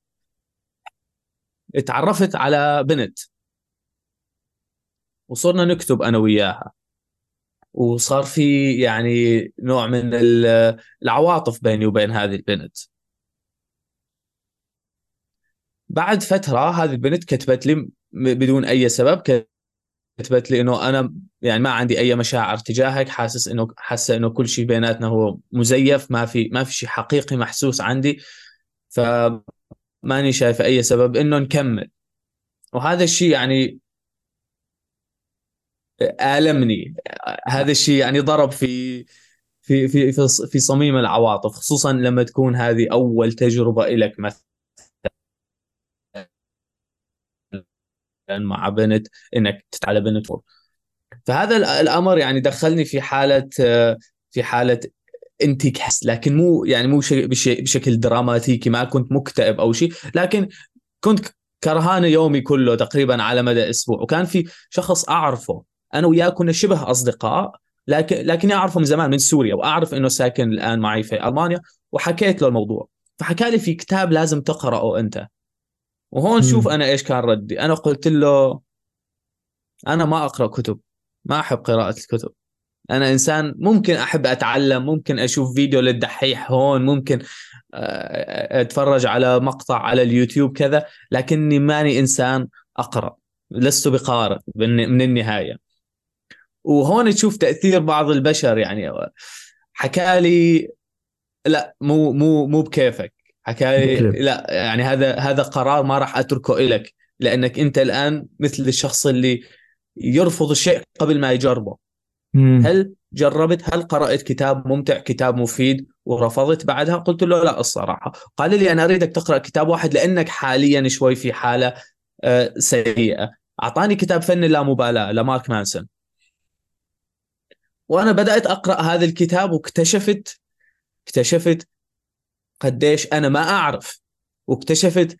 اتعرفت على بنت. وصرنا نكتب أنا وياها. وصار في يعني نوع من ال- العواطف بيني وبين هذه البنت. بعد فترة هذه البنت كتبت لي بدون أي سبب كتبت لي إنه أنا يعني ما عندي أي مشاعر تجاهك حاسس إنه حاسة إنه كل شيء بيناتنا هو مزيف ما في ما في شيء حقيقي محسوس عندي. فماني شايف أي سبب إنه نكمل. وهذا الشيء يعني آلمني. هذا الشيء يعني ضرب في في في في صميم العواطف خصوصا لما تكون هذه أول تجربة لك مثلا. مع بنت إنك تتعلى بنت فهذا ال- الأمر يعني دخلني في حالة في حالة انتكاس لكن مو يعني مو بشكل دراماتيكي ما كنت مكتئب أو شيء لكن كنت كرهان يومي كله تقريبا على مدى أسبوع. وكان في شخص أعرفه أنا وياه كنا شبه أصدقاء لكن لكني أعرفه من زمان من سوريا وأعرف إنه ساكن الآن معي في ألمانيا وحكيت له الموضوع. فحكى لي في كتاب لازم تقرأه أنت. وهون. شوف أنا إيش كان ردي. أنا قلت له أنا ما أقرأ كتب ما أحب قراءة الكتب. أنا إنسان ممكن أحب أتعلم ممكن أشوف فيديو للدحيح هون ممكن آه، أتفرج على مقطع على اليوتيوب كذا لكني ماني إنسان أقرأ لست بقارئ من النهاية. وهون تشوف تأثير بعض البشر يعني حكى لي لا مو مو مو بكيفك. حكى لي. لا يعني هذا هذا قرار ما راح أتركه لك لأنك أنت الآن مثل الشخص اللي يرفض الشيء قبل ما يجربه. مم. هل جربت؟ هل قرأت كتاب ممتع كتاب مفيد ورفضت؟ بعدها قلت له لا الصراحة. قال لي أنا أريدك تقرأ كتاب واحد لأنك حاليا شوي في حالة آه، سيئة. أعطاني كتاب فن اللامبالاة لمارك مانسون. وأنا بدأت أقرأ هذا الكتاب واكتشفت اكتشفت قديش أنا ما أعرف. واكتشفت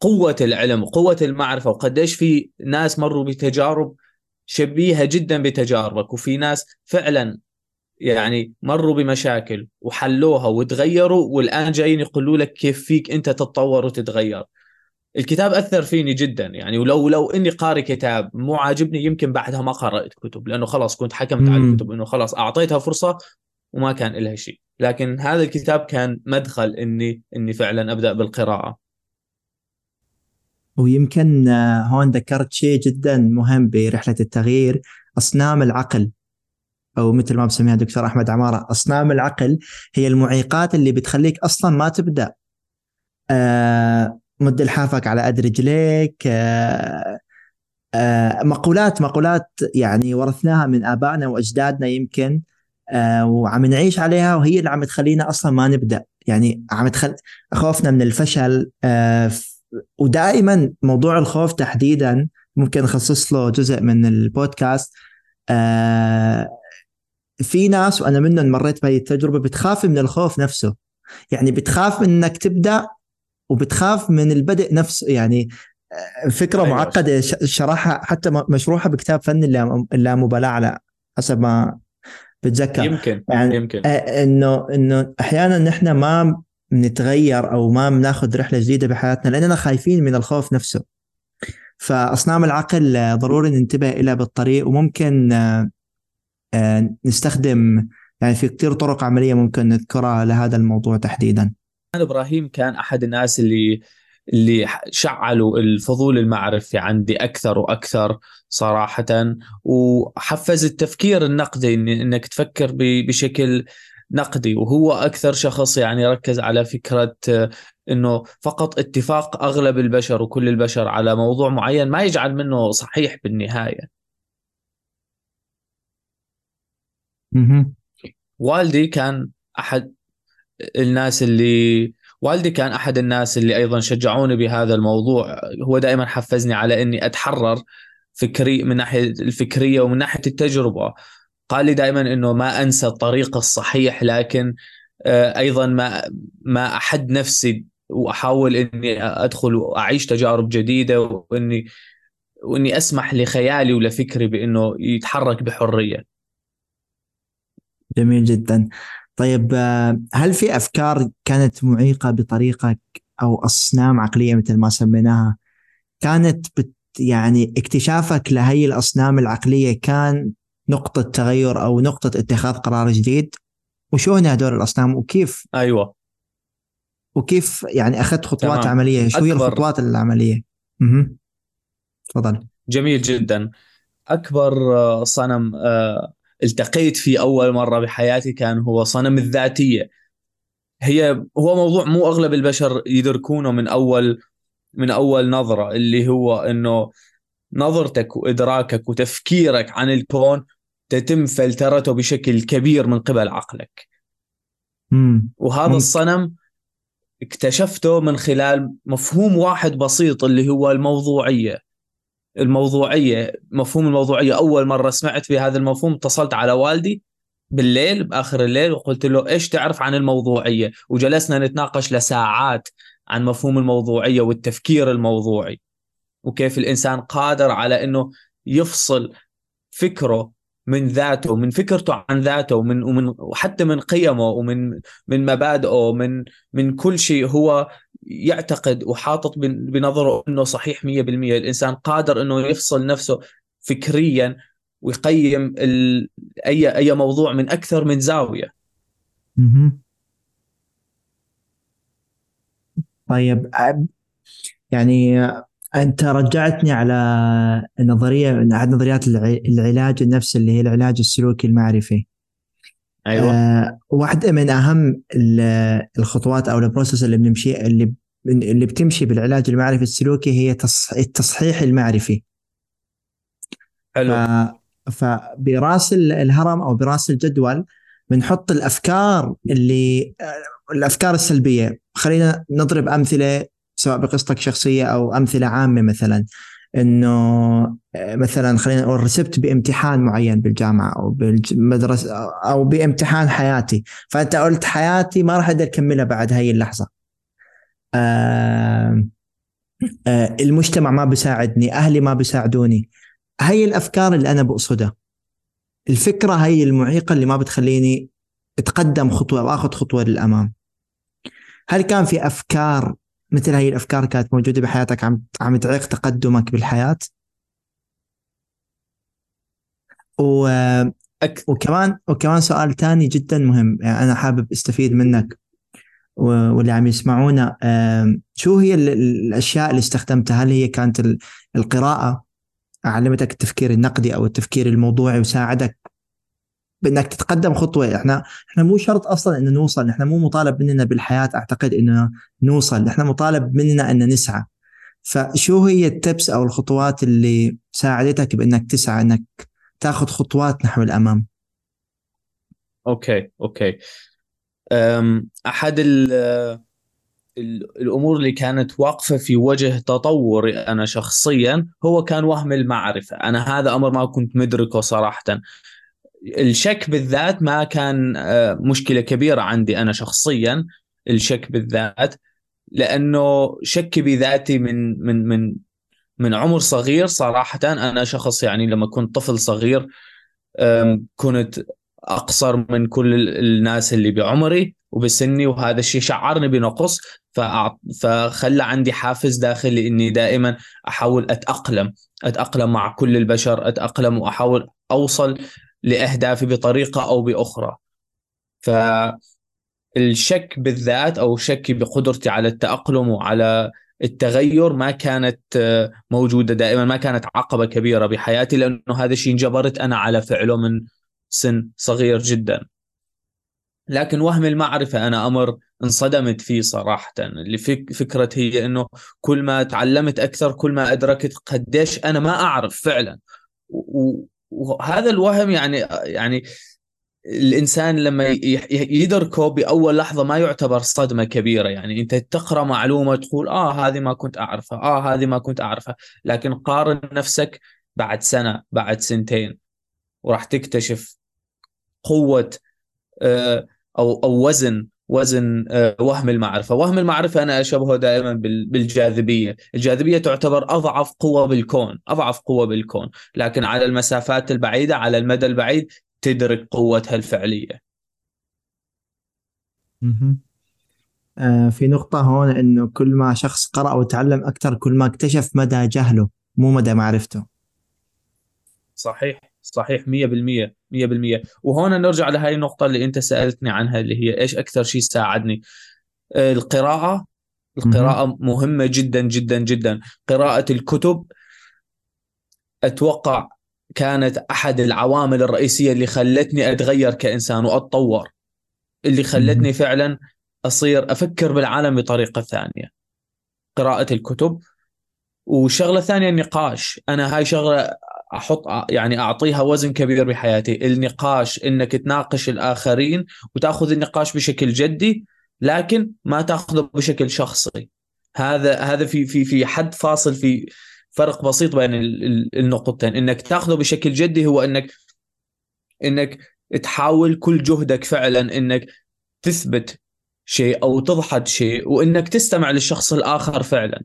قوة العلم وقوة المعرفة وقديش في ناس مروا بتجارب شبيهة جدا بتجاربك. وفي ناس فعلا يعني مروا بمشاكل وحلوها وتغيروا والآن جايين يقولوا لك كيف فيك أنت تتطور وتتغير. الكتاب أثر فيني جدا يعني. ولو لو إني قاري كتاب مو عاجبني يمكن بعدها ما قرأت كتب لأنه خلاص كنت حكمت على. الكتب إنه خلاص أعطيتها فرصة وما كان لها شيء. لكن هذا الكتاب كان مدخل إني إني فعلا أبدأ بالقراءة. ويمكن آه، هون ذكرت شيء جدا مهم برحلة التغيير أصنام العقل. أو مثل ما بسميها دكتور أحمد عمارة أصنام العقل هي المعيقات اللي بتخليك أصلا ما تبدأ. آه، مد لحافك على قد رجليك آه، آه، مقولات مقولات يعني ورثناها من آبائنا وأجدادنا يمكن. آه، وعم نعيش عليها وهي اللي عم تخلينا أصلا ما نبدأ. يعني عم تخل خوفنا من الفشل آه، ودائما موضوع الخوف تحديدا ممكن نخصص له جزء من البودكاست. آه، في ناس وأنا منهم مريت بهي التجربة بتخاف من الخوف نفسه. يعني بتخاف من إنك تبدأ وبتخاف من البدء نفسه. يعني فكرة أيوة. معقدة شرحها حتى مشروحه بكتاب فن اللا- اللامبالاة على حسب ما بتذكر. يمكن يعني يمكن. آه، إنه إنه أحيانا نحن ما بنتغير أو ما بناخذ رحلة جديدة بحياتنا لأننا خايفين من الخوف نفسه. فأصنام العقل ضروري ننتبه لها بالطريق وممكن آه، آه، نستخدم يعني في كثير طرق عملية ممكن نذكرها لهذا الموضوع تحديدا. إبراهيم كان أحد الناس اللي اللي شعلوا الفضول المعرفي عندي أكثر وأكثر. صراحة. وحفز التفكير النقدي إنك تفكر بشكل نقدي. وهو أكثر شخص يعني ركز على فكرة إنه فقط اتفاق أغلب البشر وكل البشر على موضوع معين ما يجعل منه صحيح بالنهاية. والدي كان أحد الناس اللي والدي كان أحد الناس اللي أيضا شجعوني بهذا الموضوع. هو دائما حفزني على إني أتحرر فكري من ناحية الفكرية ومن ناحية التجربة. قال لي دائما إنه ما أنسى الطريق الصحيح لكن آه، أيضا ما ما أحد نفسي وأحاول إني أدخل وأعيش تجارب جديدة وإني وإني أسمح لخيالي ولفكري بإنه يتحرك بحرية. جميل جدا. طيب آه، هل في أفكار كانت معيقة بطريقك أو أصنام عقلية مثل ما سميناها كانت بت يعني اكتشافك لهي الأصنام العقلية كان نقطة تغير أو نقطة اتخاذ قرار جديد؟ وشو هن هدول الأصنام؟ وكيف أيوه. وكيف يعني أخذت خطوات تمام. عملية؟ شو هي الخطوات العملية؟ أها تفضل. جميل جدا. أكبر آه، صنم آه، التقيت فيه أول مرة بحياتي كان هو صنم الذاتية. هي هو موضوع مو أغلب البشر يدركونه من أول من أول نظرة اللي هو إنه نظرتك وإدراكك وتفكيرك عن الكون تتم فلترته بشكل كبير من قبل عقلك. امم وهذا ممكن. الصنم اكتشفته من خلال مفهوم واحد بسيط اللي هو الموضوعية. الموضوعية مفهوم الموضوعية أول مرة سمعت بهذا المفهوم اتصلت على والدي بالليل بآخر الليل وقلت له إيش تعرف عن الموضوعية؟ وجلسنا نتناقش لساعات. عن مفهوم الموضوعية والتفكير الموضوعي وكيف الإنسان قادر على أنه يفصل فكره من ذاته من فكرته عن ذاته ومن ومن وحتى من قيمه ومن من مبادئه من من كل شيء هو يعتقد وحاطط بن- بنظره إنه صحيح 100% الإنسان قادر إنه يفصل نفسه فكريا ويقيم. أي أي موضوع من أكثر من زاوية مهم. طيب أب- يعني أنت رجعتني على نظرية أحد نظريات الع- العلاج النفسي اللي هي العلاج السلوكي المعرفي. أيوه. آه واحدة من أهم ال- الخطوات أو ال process اللي بنمشي اللي اللي بتمشي بالعلاج المعرفي السلوكي هي تص- التصحيح المعرفي. حلو. فبراس ال- الهرم أو براس الجدول بنحط الأفكار اللي الأفكار السلبية. خلينا نضرب أمثلة سواء بقصتك شخصية أو أمثلة عامة مثلا إنه آه، مثلا خلينا نقول رسبت بامتحان معين بالجامعة أو بالمدرسة أو بامتحان حياتي. فأنت قلت حياتي ما راح أقدر أكملها بعد هاي اللحظة. آه المجتمع ما بيساعدني أهلي ما بيساعدوني. هي الأفكار اللي أنا بقصدها. الفكرة هي المعيقة اللي ما بتخليني أتقدم خطوة وآخذ خطوة للأمام. هل كان في أفكار مثل هي الأفكار كانت موجودة بحياتك عم عم تعيق تقدمك بالحياة؟ و... أك... وكمان وكمان سؤال تاني جدا مهم يعني أنا حابب أستفيد منك واللي عم يسمعونا شو هي ال- ال- الأشياء اللي استخدمتها؟ هل هي كانت ال- القراءة علمتك التفكير النقدي أو التفكير الموضوعي وساعدك بأنك تتقدم خطوة. إحنا إحنا مو شرط أصلا ان نوصل إحنا مو مطالب مننا بالحياة. أعتقد إنه نوصل. إحنا مطالب مننا ان نسعى. فشو هي التبس أو الخطوات اللي ساعدتك بأنك تسعى إنك تاخذ خطوات نحو الأمام؟ Okay okay. أحد. ال- الأمور اللي كانت واقفة في وجه تطوري أنا شخصيا هو كان وهم المعرفة. أنا هذا أمر ما كنت مدركه صراحة. الشك بالذات ما كان آه، مشكلة كبيرة عندي أنا شخصيا الشك بالذات لأنه شكي بذاتي من من من من عمر صغير صراحة. أنا شخص يعني لما كنت طفل صغير كنت أقصر من كل الناس اللي بعمري وبسني وهذا الشيء شعرني بنقص فخلى عندي حافز داخلي إني دائما أحاول أتأقلم أتأقلم مع كل البشر أتأقلم وأحاول أوصل لأهدافي بطريقة أو بأخرى. فالشك بالذات أو شكي بقدرتي على التأقلم وعلى التغير ما كانت موجودة دائما ما كانت عقبة كبيرة بحياتي لأنه هذا الشيء انجبرت أنا على فعله من سن صغير جدا. لكن وهم المعرفة أنا أمر انصدمت فيه صراحة. اللي فكرة هي أنه كل ما تعلمت أكثر كل ما أدركت قديش أنا ما أعرف فعلا. وهذا الوهم يعني يعني الإنسان لما يدركه باول لحظة ما يعتبر صدمة كبيرة يعني أنت تقرأ معلومة تقول آه هذه ما كنت أعرفها آه هذه ما كنت أعرفها لكن قارن نفسك بعد سنة بعد سنتين وراح تكتشف قوة آه أو أو وزن وزن آه، وهم المعرفة، وهم المعرفة أنا أشبهه دائما بالجاذبية، الجاذبية تعتبر أضعف قوة بالكون، أضعف قوة بالكون، لكن على المسافات البعيدة على المدى البعيد تدرك قوتها الفعلية. آه في نقطة هون إنه كل ما شخص قرأ وتعلم أكثر كل ما اكتشف مدى جهله مو مدى معرفته. صحيح صحيح 100% 100% وهون نرجع لهي النقطة اللي أنت سألتني عنها اللي هي إيش أكثر شيء ساعدني؟ آه، القراءة. القراءة مهمة جدا جدا جدا. قراءة الكتب أتوقع كانت أحد العوامل الرئيسية اللي خلتني أتغير كإنسان وأتطور. اللي خلتني فعلا أصير أفكر بالعالم بطريقة ثانية. قراءة الكتب. وشغلة ثانية النقاش. أنا هاي شغلة أحط يعني أعطيها وزن كبير بحياتي. النقاش إنك تناقش الآخرين وتأخذ النقاش بشكل جدي لكن ما تأخذه بشكل شخصي. هذا هذا في في في حد فاصل في فرق بسيط بين النقطتين. إنك تأخذه بشكل جدي هو إنك إنك تحاول كل جهدك فعلا إنك تثبت شيء أو تضحد شيء وإنك تستمع للشخص الآخر فعلا.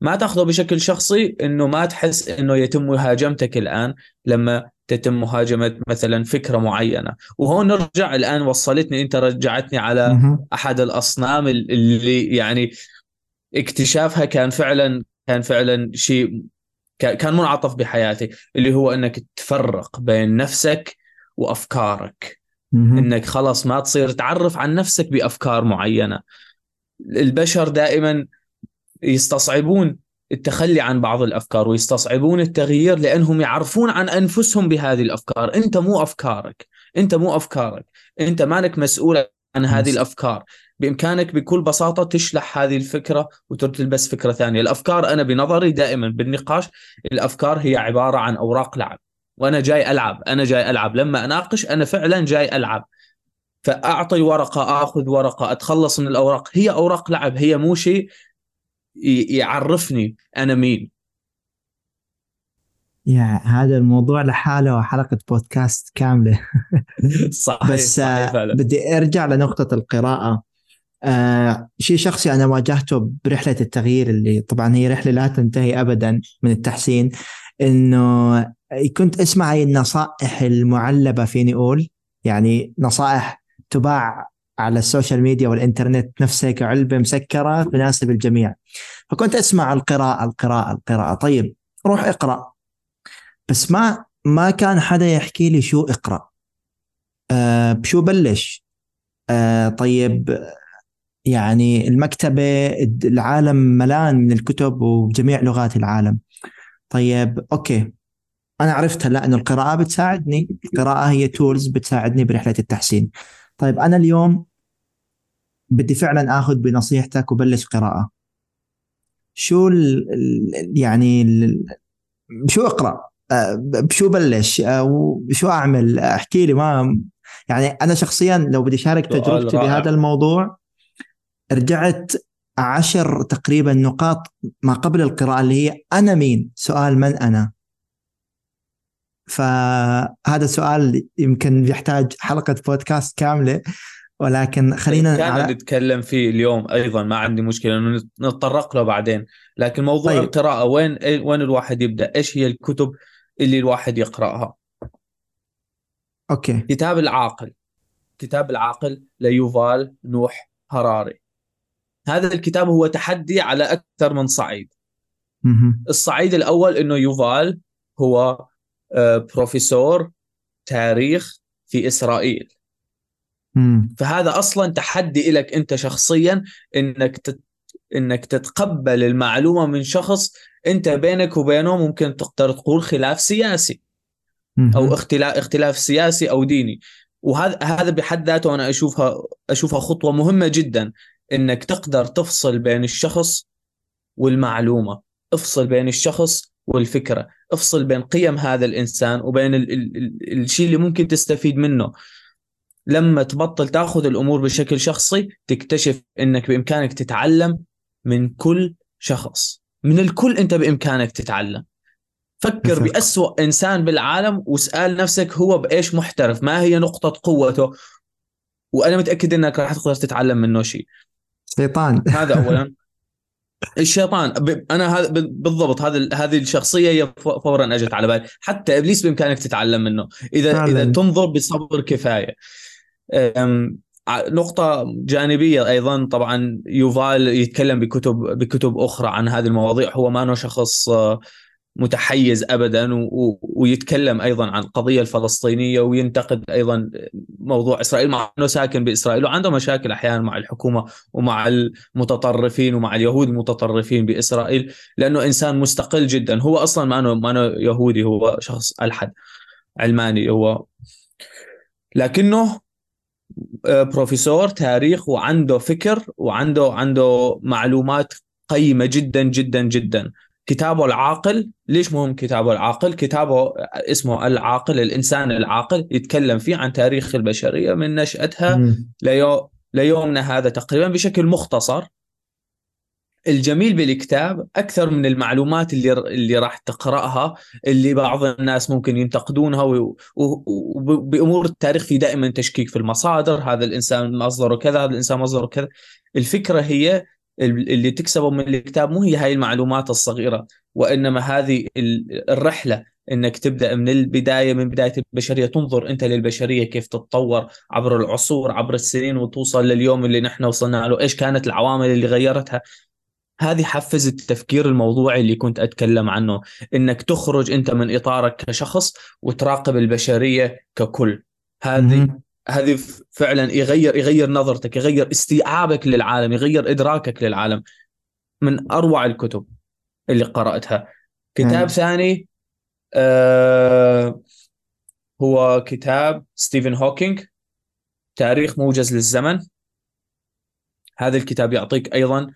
ما تأخذه بشكل شخصي إنه ما تحس إنه يتم مهاجمتك الآن لما تتم مهاجمة مثلا فكرة معينة. وهون نرجع الآن وصلتني أنت رجعتني على أحد الأصنام اللي يعني اكتشافها كان فعلا كان فعلا شيء كان منعطف بحياتي اللي هو إنك تفرق بين نفسك وأفكارك. إنك خلاص ما تصير تعرف عن نفسك بأفكار معينة. البشر دائما يستصعبون التخلي عن بعض الأفكار ويستصعبون التغيير لأنهم يعرفون عن أنفسهم بهذه الأفكار، أنت مو أفكارك، أنت مو أفكارك، أنت مالك مسؤول عن هذه الأفكار، بإمكانك بكل بساطة تشلح هذه الفكرة وتلبس فكرة ثانية، الأفكار أنا بنظري دائما بالنقاش الأفكار هي عبارة عن أوراق لعب، وأنا جاي ألعب، أنا جاي ألعب، لما أناقش أنا فعلا جاي ألعب. فأعطي ورقة آخذ ورقة أتخلص من الأوراق. هي أوراق لعب. هي مو شيء يعرفني أنا مين. يا هذا الموضوع لحاله حلقة بودكاست كاملة. صحيح بس صحيح فعلا. بدي أرجع لنقطة القراءة. آه شيء شخصي أنا واجهته برحلة التغيير اللي طبعا هي رحلة لا تنتهي ابدا من التحسين إنه كنت أسمع هاي النصائح المعلبة فيني أقول؟ يعني نصائح تباع على ال social media والإنترنت نفسها كعلبة مسكرة تناسب الجميع. فكنت أسمع القراءة القراءة القراءة. طيب روح اقرأ. بس ما ما كان حدا يحكي لي شو اقرأ. آه بشو بلش؟ آه طيب يعني المكتبة العالم ملان من الكتب وبجميع لغات العالم. طيب okay. أنا عرفت هلأ إنه القراءة بتساعدني. القراءة هي tools بتساعدني برحلة التحسين. طيب أنا اليوم بدي فعلا آخذ بنصيحتك وبلش قراءة. شو ال يعني ال شو اقرأ؟ آه، بشو بلش؟ وشو أعمل؟ أحكي لي ما يعني أنا شخصيا لو بدي أشارك تجربتي بهذا الموضوع رجعت عشر تقريبا نقاط ما قبل القراءة اللي هي أنا مين؟ سؤال من أنا؟ فهذا سؤال يمكن يحتاج حلقة بودكاست كاملة ولكن خلينا كان على... نتكلم فيه اليوم أيضا ما عندي مشكلة إنه نتطرق له بعدين. لكن موضوع طيب. القراءة وين وين الواحد يبدأ؟ إيش هي الكتب اللي الواحد يقرأها؟ أوكي. كتاب العاقل. كتاب العاقل ليوفال نوح هراري. هذا الكتاب هو تحدي على أكثر من صعيد. الصعيد الأول إنه يوفال هو بروفيسور تاريخ في إسرائيل. فهذا أصلا تحدي لك أنت شخصيا إنك تت... إنك تتقبل المعلومة من شخص أنت بينك وبينه ممكن تقدر تقول خلاف سياسي أو اختلاف اختلاف سياسي أو ديني. وهذا هذا بحد ذاته أنا أشوفها أشوفها خطوة مهمة جدا إنك تقدر تفصل بين الشخص والمعلومة. افصل بين الشخص والفكرة. افصل بين قيم هذا الإنسان وبين ال- ال- ال- الشيء اللي ممكن تستفيد منه. لما تبطل تأخذ الأمور بشكل شخصي تكتشف إنك بإمكانك تتعلم من كل شخص. من الكل أنت بإمكانك تتعلم. فكر بأسوأ إنسان بالعالم واسأل نفسك هو بإيش محترف ما هي نقطة قوته؟ وأنا متأكد إنك راح تقدر تتعلم منه شيء. شيطان. هذا اولا. الشيطان أنا هذا بالضبط هذا هذه الشخصية هي فورا أجت على بالي. حتى إبليس بإمكانك تتعلم منه. اذا فعلا. إذا تنظر بصبر كفاية. نقطة جانبية أيضا طبعا يوفال يتكلم بكتب بكتب أخرى عن هذه المواضيع. هو ما شخص آه، متحيز ابدا. ويتكلم أيضا عن القضية الفلسطينية وينتقد أيضا موضوع إسرائيل مع إنه ساكن بإسرائيل وعنده مشاكل أحيانا مع الحكومة ومع المتطرفين ومع اليهود المتطرفين بإسرائيل لأنه إنسان مستقل جدا هو أصلا ما ما يهودي هو شخص ألحد علماني هو لكنه آه، بروفيسور تاريخ وعنده فكر وعنده عنده معلومات قيمة جدا جدا جدا كتابه العاقل. ليش مهم كتابه العاقل؟ كتابه اسمه العاقل الإنسان العاقل يتكلم فيه عن تاريخ البشرية من نشأتها ليو ليومنا هذا تقريبا بشكل مختصر. الجميل بالكتاب أكثر من المعلومات اللي اللي راح تقرأها اللي بعض الناس ممكن ينتقدونها وبامور التاريخ في دائما تشكيك في المصادر. هذا الإنسان مصدره كذا هذا الإنسان مصدره كذا. الفكرة هي اللي تكسبه من الكتاب مو هي هاي المعلومات الصغيرة وإنما هذه الرحلة إنك تبدأ من البداية من بداية البشرية. تنظر أنت للبشرية كيف تتطور عبر العصور عبر السنين وتوصل لليوم اللي نحن وصلنا له. إيش كانت العوامل اللي غيرتها؟ هذه حفزت التفكير الموضوعي اللي كنت أتكلم عنه إنك تخرج أنت من إطارك كشخص وتراقب البشرية ككل. هذه هذه فعلا يغير يغير نظرتك يغير استيعابك للعالم يغير إدراكك للعالم من أروع الكتب اللي قرأتها كتاب. ثاني آه هو كتاب ستيفن هوكينج تاريخ موجز للزمن هذا الكتاب يعطيك أيضا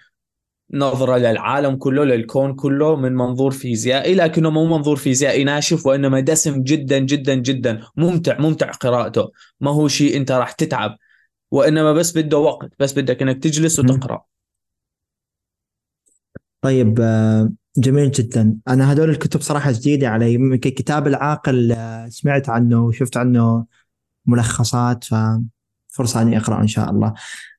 نظرة للعالم كله للكون كله من منظور فيزيائي لكنه مو منظور فيزيائي ناشف وإنما دسم جدا جدا جدا. ممتع ممتع قراءته. ما هو شيء أنت راح تتعب. وإنما بس بده وقت بس بدك أنك تجلس وتقرأ. طيب آه، جميل جدا. أنا هدول الكتب صراحة جديدة علي. يمكن كتاب العاقل آه، سمعت عنه وشفت عنه ملخصات ففرصة أني أقرأ إن شاء الله.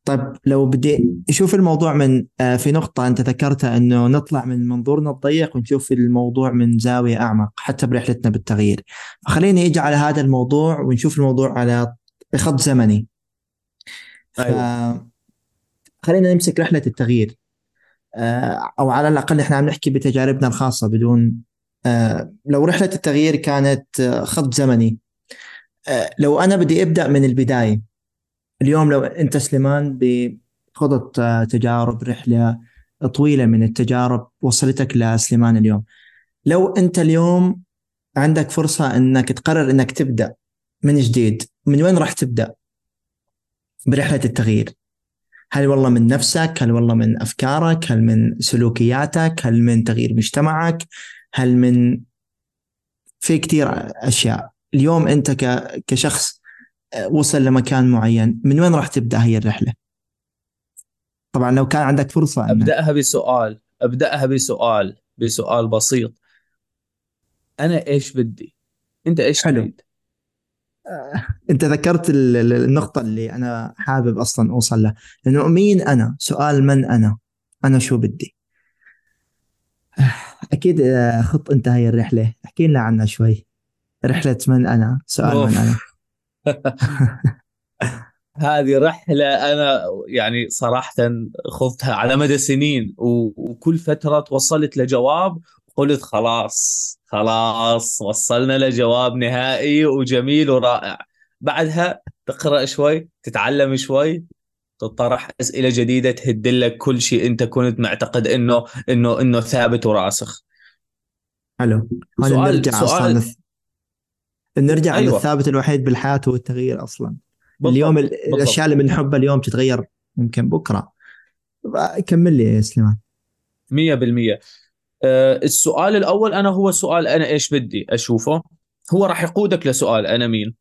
طيب لو بدي أشوف الموضوع من آه، في نقطة أنت ذكرتها إنه نطلع من منظورنا الضيق ونشوف الموضوع من زاوية أعمق حتى برحلتنا بالتغيير. فخليني أجي على هذا الموضوع ونشوف الموضوع على بخط زمني. أيوة. خلينا نمسك رحلة التغيير. آه، أو على الأقل إحنا عم نحكي بتجاربنا الخاصة بدون آه، لو رحلة التغيير كانت خط زمني. لو أنا بدي أبدأ من البداية اليوم لو أنت سليمان بخضت آه، تجارب رحلة طويلة من التجارب وصلتك لسليمان اليوم. لو أنت اليوم عندك فرصة إنك تقرر إنك تبدأ من جديد من وين راح تبدأ؟ برحلة التغيير. هل والله من نفسك؟ هل والله من أفكارك؟ هل من سلوكياتك؟ هل من تغيير مجتمعك؟ هل من في كثير أشياء. اليوم أنت كشخص وصل لمكان معين من وين راح تبدأ هي الرحلة طبعا لو كان عندك فرصة أبدأها بسؤال أبدأها بسؤال بسؤال بسيط أنا إيش بدي أنت إيش حلو. تريد أنت ذكرت ال- ال- النقطة اللي أنا حابب أصلا أوصل لها لأنه مين أنا؟ سؤال من أنا؟ أنا شو بدي؟ أكيد آه، خط انت هاي الرحلة احكي لنا عنها شوي رحلة من أنا؟ سؤال من أوف. أنا؟ هذه رحلة أنا يعني صراحة خضتها على مدى سنين وكل فترة توصلت لجواب قلت خلاص خلاص وصلنا لجواب نهائي وجميل ورائع. بعدها تقرأ شوي تتعلم شوي تطرح أسئلة جديدة تهدلك كل شيء أنت كنت معتقد إنه إنه إنه ثابت وراسخ. حلو. هون سؤال- نرجع سؤال-. نرجع أيوة. الثابت الوحيد بالحياة هو التغيير أصلا. بالضبط. اليوم ال- الأشياء اللي بنحبها اليوم تتغير ممكن بكرة. كمل لي يا سليمان. مية بالمية. آه، السؤال الأول أنا هو سؤال أنا إيش بدي أشوفه؟ هو راح يقودك لسؤال أنا مين.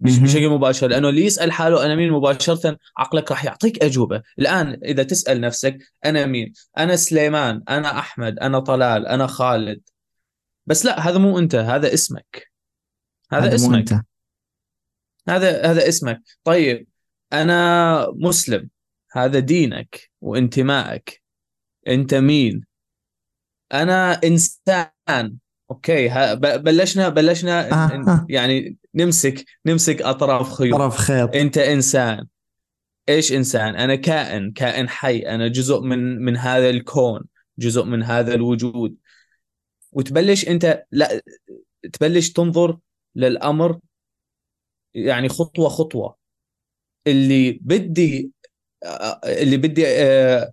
بشكل مباشر لأنه اللي يسأل حاله أنا مين مباشرة عقلك راح يعطيك أجوبة. الآن إذا تسأل نفسك أنا مين؟ أنا سليمان أنا أحمد أنا طلال أنا خالد. بس لا هذا مو أنت هذا اسمك. هذا, اسمك. انت هذا هذا اسمك. طيب أنا مسلم. هذا دينك وانتمائك. أنت مين؟ أنا إنسان. أوكي بلشنا بلشنا آه، آه. يعني نمسك نمسك أطراف خيوط. طرف خيط. أنت إنسان. إيش إنسان؟ أنا كائن كائن حي. أنا جزء من من هذا الكون جزء من هذا الوجود. وتبلش أنت لا تبلش تنظر للأمر يعني خطوة خطوة. اللي بدي اللي بدي آه،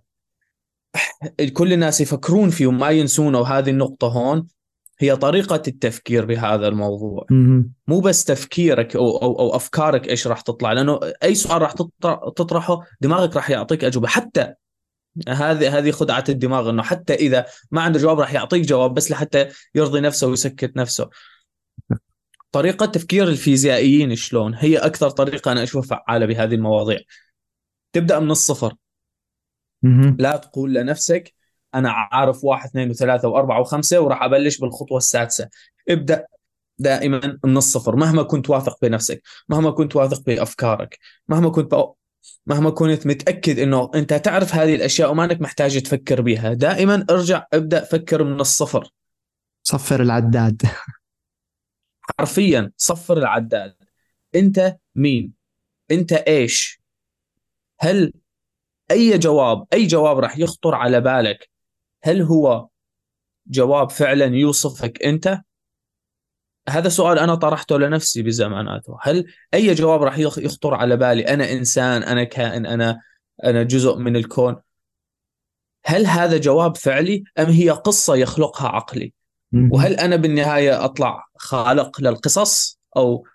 كل الناس يفكرون فيه وما ينسونه وهذه النقطة هون هي طريقة التفكير بهذا الموضوع. مو بس تفكيرك أو أو, أو أفكارك إيش راح تطلع لأنه أي سؤال راح تطرح- تطرحه دماغك راح يعطيك أجوبة. حتى هذه هذه خدعة الدماغ إنه حتى إذا ما عنده جواب راح يعطيك جواب بس لحتى يرضي نفسه ويسكت نفسه. طريقة تفكير الفيزيائيين شلون؟ هي أكثر طريقة أنا أشوفها فعالة بهذه المواضيع. تبدأ من الصفر. مهم. لا تقول لنفسك أنا عارف واحد اثنين وثلاثة وأربعة وخمسة وراح أبلش بالخطوة السادسة. ابدأ دائما من الصفر. مهما كنت واثق بنفسك مهما كنت واثق بأفكارك مهما كنت بأ... مهما كنت متأكد إنه أنت تعرف هذه الأشياء وما أنك محتاج تفكر بها دائما ارجع ابدأ فكر من الصفر. صفر العداد. حرفيا صفر العداد. أنت مين؟ أنت إيش؟ هل أي جواب أي جواب راح يخطر على بالك؟ هل هو جواب فعلا يوصفك أنت؟ هذا سؤال أنا طرحته لنفسي بزماناته هل أي جواب راح يخ- يخطر على بالي؟ أنا إنسان أنا كائن أنا أنا جزء من الكون. هل هذا جواب فعلي أم هي قصة يخلقها عقلي. وهل أنا بالنهاية أطلع خالق للقصص أو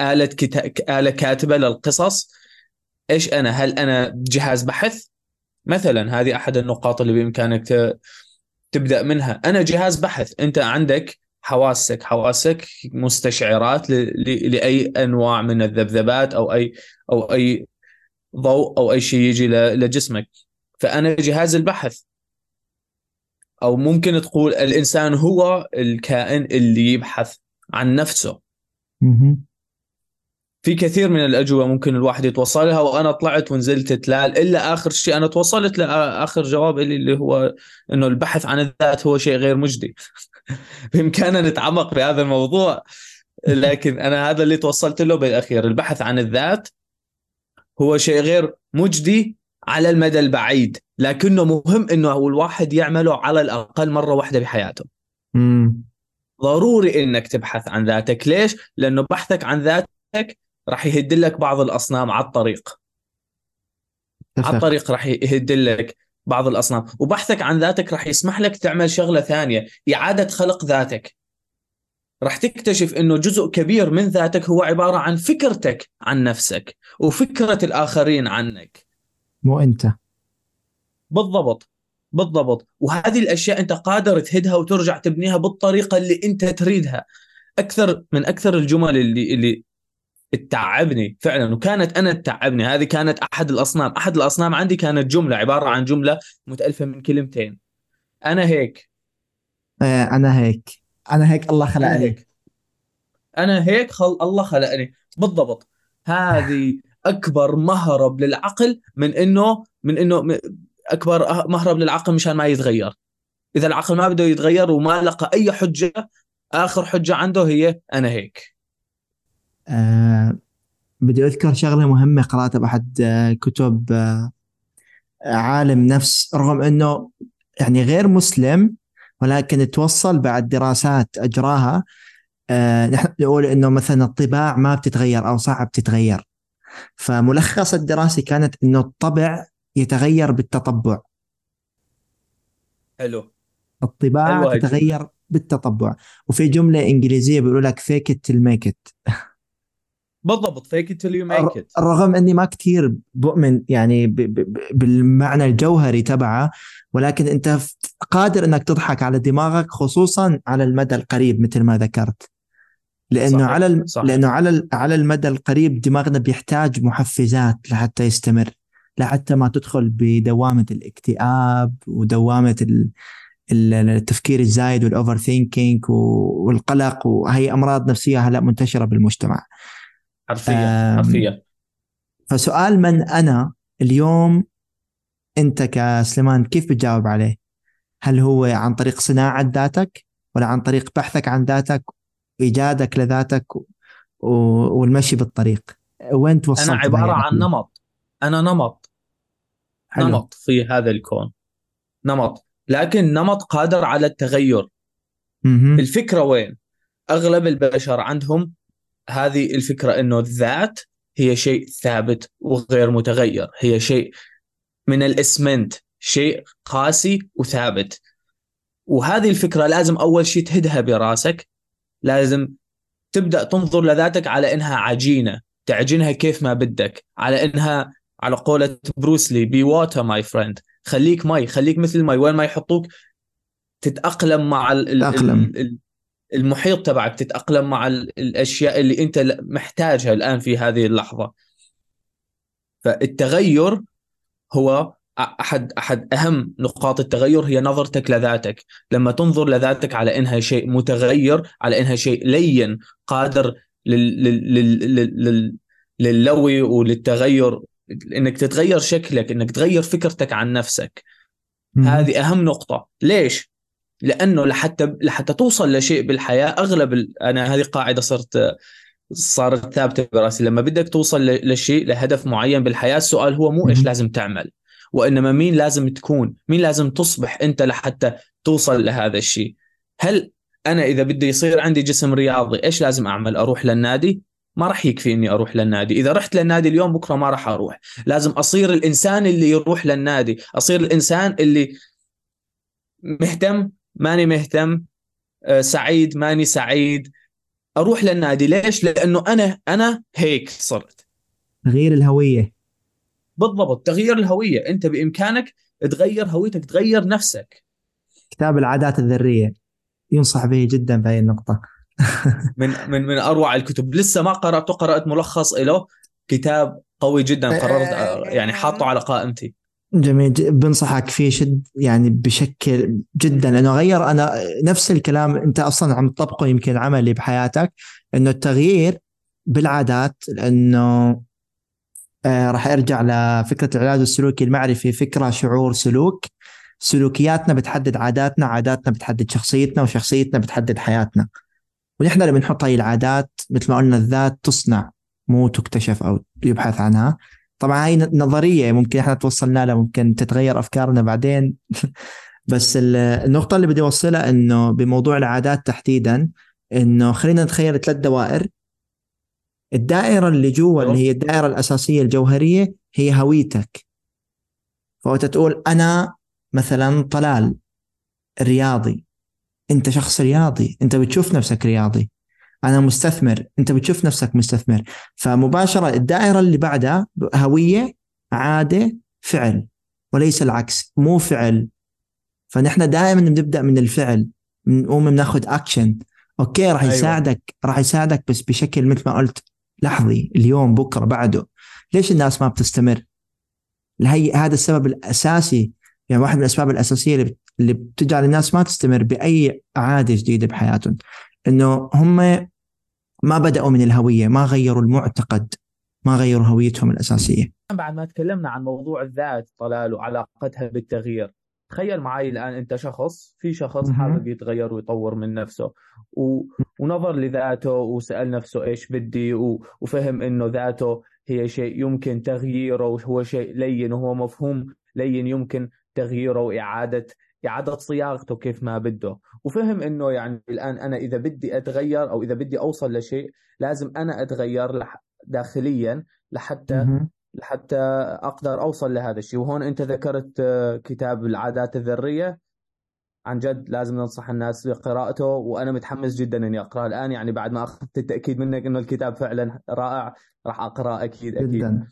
آلة كتا... آلة كاتبة للقصص؟ إيش أنا؟ هل أنا جهاز بحث؟ مثلا هذه أحد النقاط اللي بإمكانك ت... تبدأ منها. أنا جهاز بحث. أنت عندك حواسك. حواسك مستشعرات ل... ل... لأي أنواع من الذبذبات أو أي أو أي ضوء أو أي شيء يجي ل... لجسمك. فأنا جهاز البحث. أو ممكن تقول الإنسان هو الكائن اللي يبحث عن نفسه. في كثير من الأجوبة ممكن الواحد يتوصل لها وأنا طلعت ونزلت تلال إلا آخر شيء أنا توصلت لاخر جواب اللي, اللي هو إنه البحث عن الذات هو شيء غير مجدي. بإمكاننا نتعمق بهذا الموضوع لكن أنا هذا اللي توصلت له بالأخير. البحث عن الذات هو شيء غير مجدي على المدى البعيد لكنه مهم إنه الواحد يعمله على الأقل مرة واحدة بحياته. مم. ضروري إنك تبحث عن ذاتك. ليش؟ لأنه بحثك عن ذاتك راح يهد لك بعض الأصنام على الطريق. على الطريق راح يهد لك بعض الأصنام. وبحثك عن ذاتك راح يسمح لك تعمل شغلة ثانية إعادة خلق ذاتك. راح تكتشف إنه جزء كبير من ذاتك هو عبارة عن فكرتك عن نفسك وفكرة الآخرين عنك. مو أنت. بالضبط بالضبط. وهذه الأشياء أنت قادر تهدها وترجع تبنيها بالطريقة اللي أنت تريدها. أكثر من أكثر الجمل اللي اللي تتعبني فعلا وكانت أنا تتعبني. هذه كانت أحد الأصنام. أحد الأصنام عندي كانت جملة عبارة عن جملة متألفة من كلمتين. أنا هيك. آه أنا هيك. أنا هيك الله أنا خلقني هيك. أنا هيك خل... الله خلقني. بالضبط. هذه أكبر مهرب للعقل من انه من إنه أكبر مهرب للعقل مشان ما يتغير. إذا العقل ما بده يتغير وما لقى أي حجة آخر حجة عنده هي أنا هيك. آه بدي أذكر شغلة مهمة قرأتها بأحد آه كتب آه عالم نفس رغم إنه يعني غير مسلم ولكن توصل بعد دراسات أجراها آه نحن نقول إنه مثلا الطباع ما بتتغير أو صعب تتغير. فملخص الدراسه كانت إنه الطبع يتغير بالتطبع. حلو. الطباع حلوة هاي. تتغير بالتطبع. وفي جملة إنجليزية بيقولوا لك fake it make it بالضبط fake it you make it رغم إني ما كثير بؤمن يعني ب ب بالمعنى الجوهري تبعه ولكن أنت قادر إنك تضحك على دماغك خصوصا على المدى القريب مثل ما ذكرت. لأنه صحيح، على ال- صحيح. لأنه على ال- على المدى القريب دماغنا بيحتاج محفزات لحتى يستمر لحتى ما تدخل بدوامة الاكتئاب ودوامة ال- ال- التفكير الزايد وال overthinking والقلق وهي أمراض نفسية هلا منتشرة بالمجتمع حرفيا حرفيا فسؤال من أنا اليوم أنت كسليمان كيف بتجاوب عليه؟ هل هو عن طريق صناعة ذاتك ولا عن طريق بحثك عن ذاتك إيجادك لذاتك والمشي بالطريق؟ وين توصلت أنا عبارة عن؟ نمط. أنا نمط. حلو. نمط في هذا الكون. نمط. لكن نمط قادر على التغير. مهم. الفكرة وين؟ أغلب البشر عندهم هذه الفكرة إنه الذات هي شيء ثابت وغير متغير. هي شيء من الاسمنت. شيء قاسي وثابت. وهذه الفكرة لازم أول شيء تهدها براسك. لازم تبدأ تنظر لذاتك على إنها عجينة تعجنها كيف ما بدك على إنها على قولة بروسلي be water my friend خليك مي خليك مثل المي. وين ما يحطوك تتأقلم مع ال ال تتأقلم. ال ال المحيط تبعك تتأقلم مع ال الأشياء اللي أنت ل- محتاجها الآن في هذه اللحظة. فالتغير هو أحد أحد أهم نقاط التغير هي نظرتك لذاتك. لما تنظر لذاتك على إنها شيء متغير على إنها شيء لين قادر لل لل لل لل لل للوي وللتغير. إنك تتغير شكلك إنك تغير فكرتك عن نفسك. هذه أهم نقطة. ليش؟ لأنه لحتى لحتى توصل لشيء بالحياة أغلب ال... أنا هذه قاعدة صرت صارت ثابتة براسي. لما بدك توصل لشيء لهدف معين بالحياة السؤال هو مو إيش. لازم تعمل. وإنما مين لازم تكون؟ مين لازم تصبح أنت لحتى توصل لهذا الشيء؟ هل أنا إذا بدي يصير عندي جسم رياضي إيش لازم أعمل؟ أروح للنادي؟ ما راح يكفي إني أروح للنادي. إذا رحت للنادي اليوم بكرة ما راح أروح. لازم أصير الإنسان اللي يروح للنادي. أصير الإنسان اللي مهتم ماني مهتم آه، سعيد ماني سعيد. أروح للنادي. ليش؟ لأنه أنا أنا هيك صرت. تغيير الهوية. بالضبط تغيير الهوية. أنت بإمكانك تغير هويتك تغير نفسك. كتاب العادات الذرية ينصح به جدا في هذه النقطة. من من من أروع الكتب. لسه ما قراته قرات ملخص له كتاب قوي جدا. قررت آه، يعني حاطه على قائمتي. جميل. بنصحك فيه شد يعني بشكل جدا. لأنه غير أنا نفس الكلام أنت أصلا عم تطبقه يمكن عملي بحياتك إنه التغيير بالعادات لأنه آه راح أرجع لفكرة العلاج السلوكي المعرفي فكرة شعور سلوك. سلوكياتنا بتحدد عاداتنا عاداتنا بتحدد شخصيتنا وشخصيتنا بتحدد حياتنا. ونحن اللي بنحط هاي العادات مثل ما قلنا الذات تصنع مو تكتشف أو يبحث عنها. طبعا هاي نظرية ممكن إحنا توصلنا لها ممكن تتغير أفكارنا بعدين. بس ال- النقطة اللي بدي أوصلها إنه بموضوع العادات تحديدا إنه خلينا نتخيل ثلاث دوائر. الدائرة اللي جوا اللي هي الدائرة الأساسية الجوهرية هي هويتك. فوقت تقول أنا مثلا طلال رياضي. أنت شخص رياضي. أنت بتشوف نفسك رياضي. أنا مستثمر. أنت بتشوف نفسك مستثمر. فمباشرة الدائرة اللي بعدها هوية عادة فعل. وليس العكس. مو فعل. فنحن دائما بنبدأ من الفعل. بنقوم بناخذ action okay راح أيوة. يساعدك راح يساعدك بس بشكل مثل ما قلت لحظي اليوم بكرة بعده. ليش الناس ما بتستمر؟ هي هذا السبب الأساسي. يعني واحد من الأسباب الأساسية اللي اللي بتجعل الناس ما تستمر بأي عادة جديدة بحياتهم إنه هم ما بدأوا من الهوية ما غيروا المعتقد ما غيروا هويتهم الأساسية. بعد ما تكلمنا عن موضوع الذات طلال وعلاقتها بالتغيير تخيل معي الآن أنت شخص في شخص. حابب يتغير ويطور من نفسه و... ونظر لذاته وسأل نفسه إيش بدي و... وفهم إنه ذاته هي شيء يمكن تغييره وهو شيء لين وهو مفهوم لين يمكن تغييره وإعادة إعادة صياغته كيف ما بده وفهم إنه يعني الآن أنا إذا بدي أتغير أو إذا بدي أوصل لشيء لازم أنا أتغير لح... داخليا لحتى. لحتى أقدر أوصل لهذا الشيء. وهون أنت ذكرت آه، كتاب العادات الذرية. عن جد لازم ننصح الناس بقراءته وأنا متحمس جدا إني أقرأه. الآن يعني بعد ما أخذت التأكيد منك إنه الكتاب فعلا رائع راح اقراه أكيد أكيد. جدا.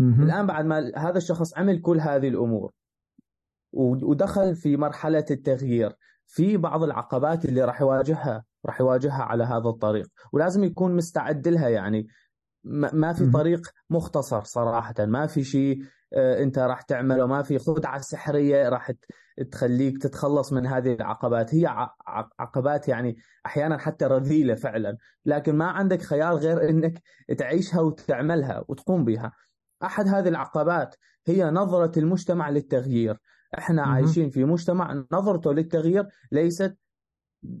الآن بعد ما هذا الشخص عمل كل هذه الأمور ودخل في مرحلة التغيير في بعض العقبات اللي راح يواجهها راح يواجهها على هذا الطريق. ولازم يكون مستعد لها يعني. ما في. طريق مختصر صراحة. ما في شيء آه، انت راح تعمله. ما في خدعة سحرية راح تخليك تتخلص من هذه العقبات. هي عقبات يعني أحيانا حتى رذيلة فعلا. لكن ما عندك خيار غير إنك تعيشها وتعملها وتقوم بها. أحد هذه العقبات هي نظرة المجتمع للتغيير. إحنا. عايشين في مجتمع نظرته للتغيير ليست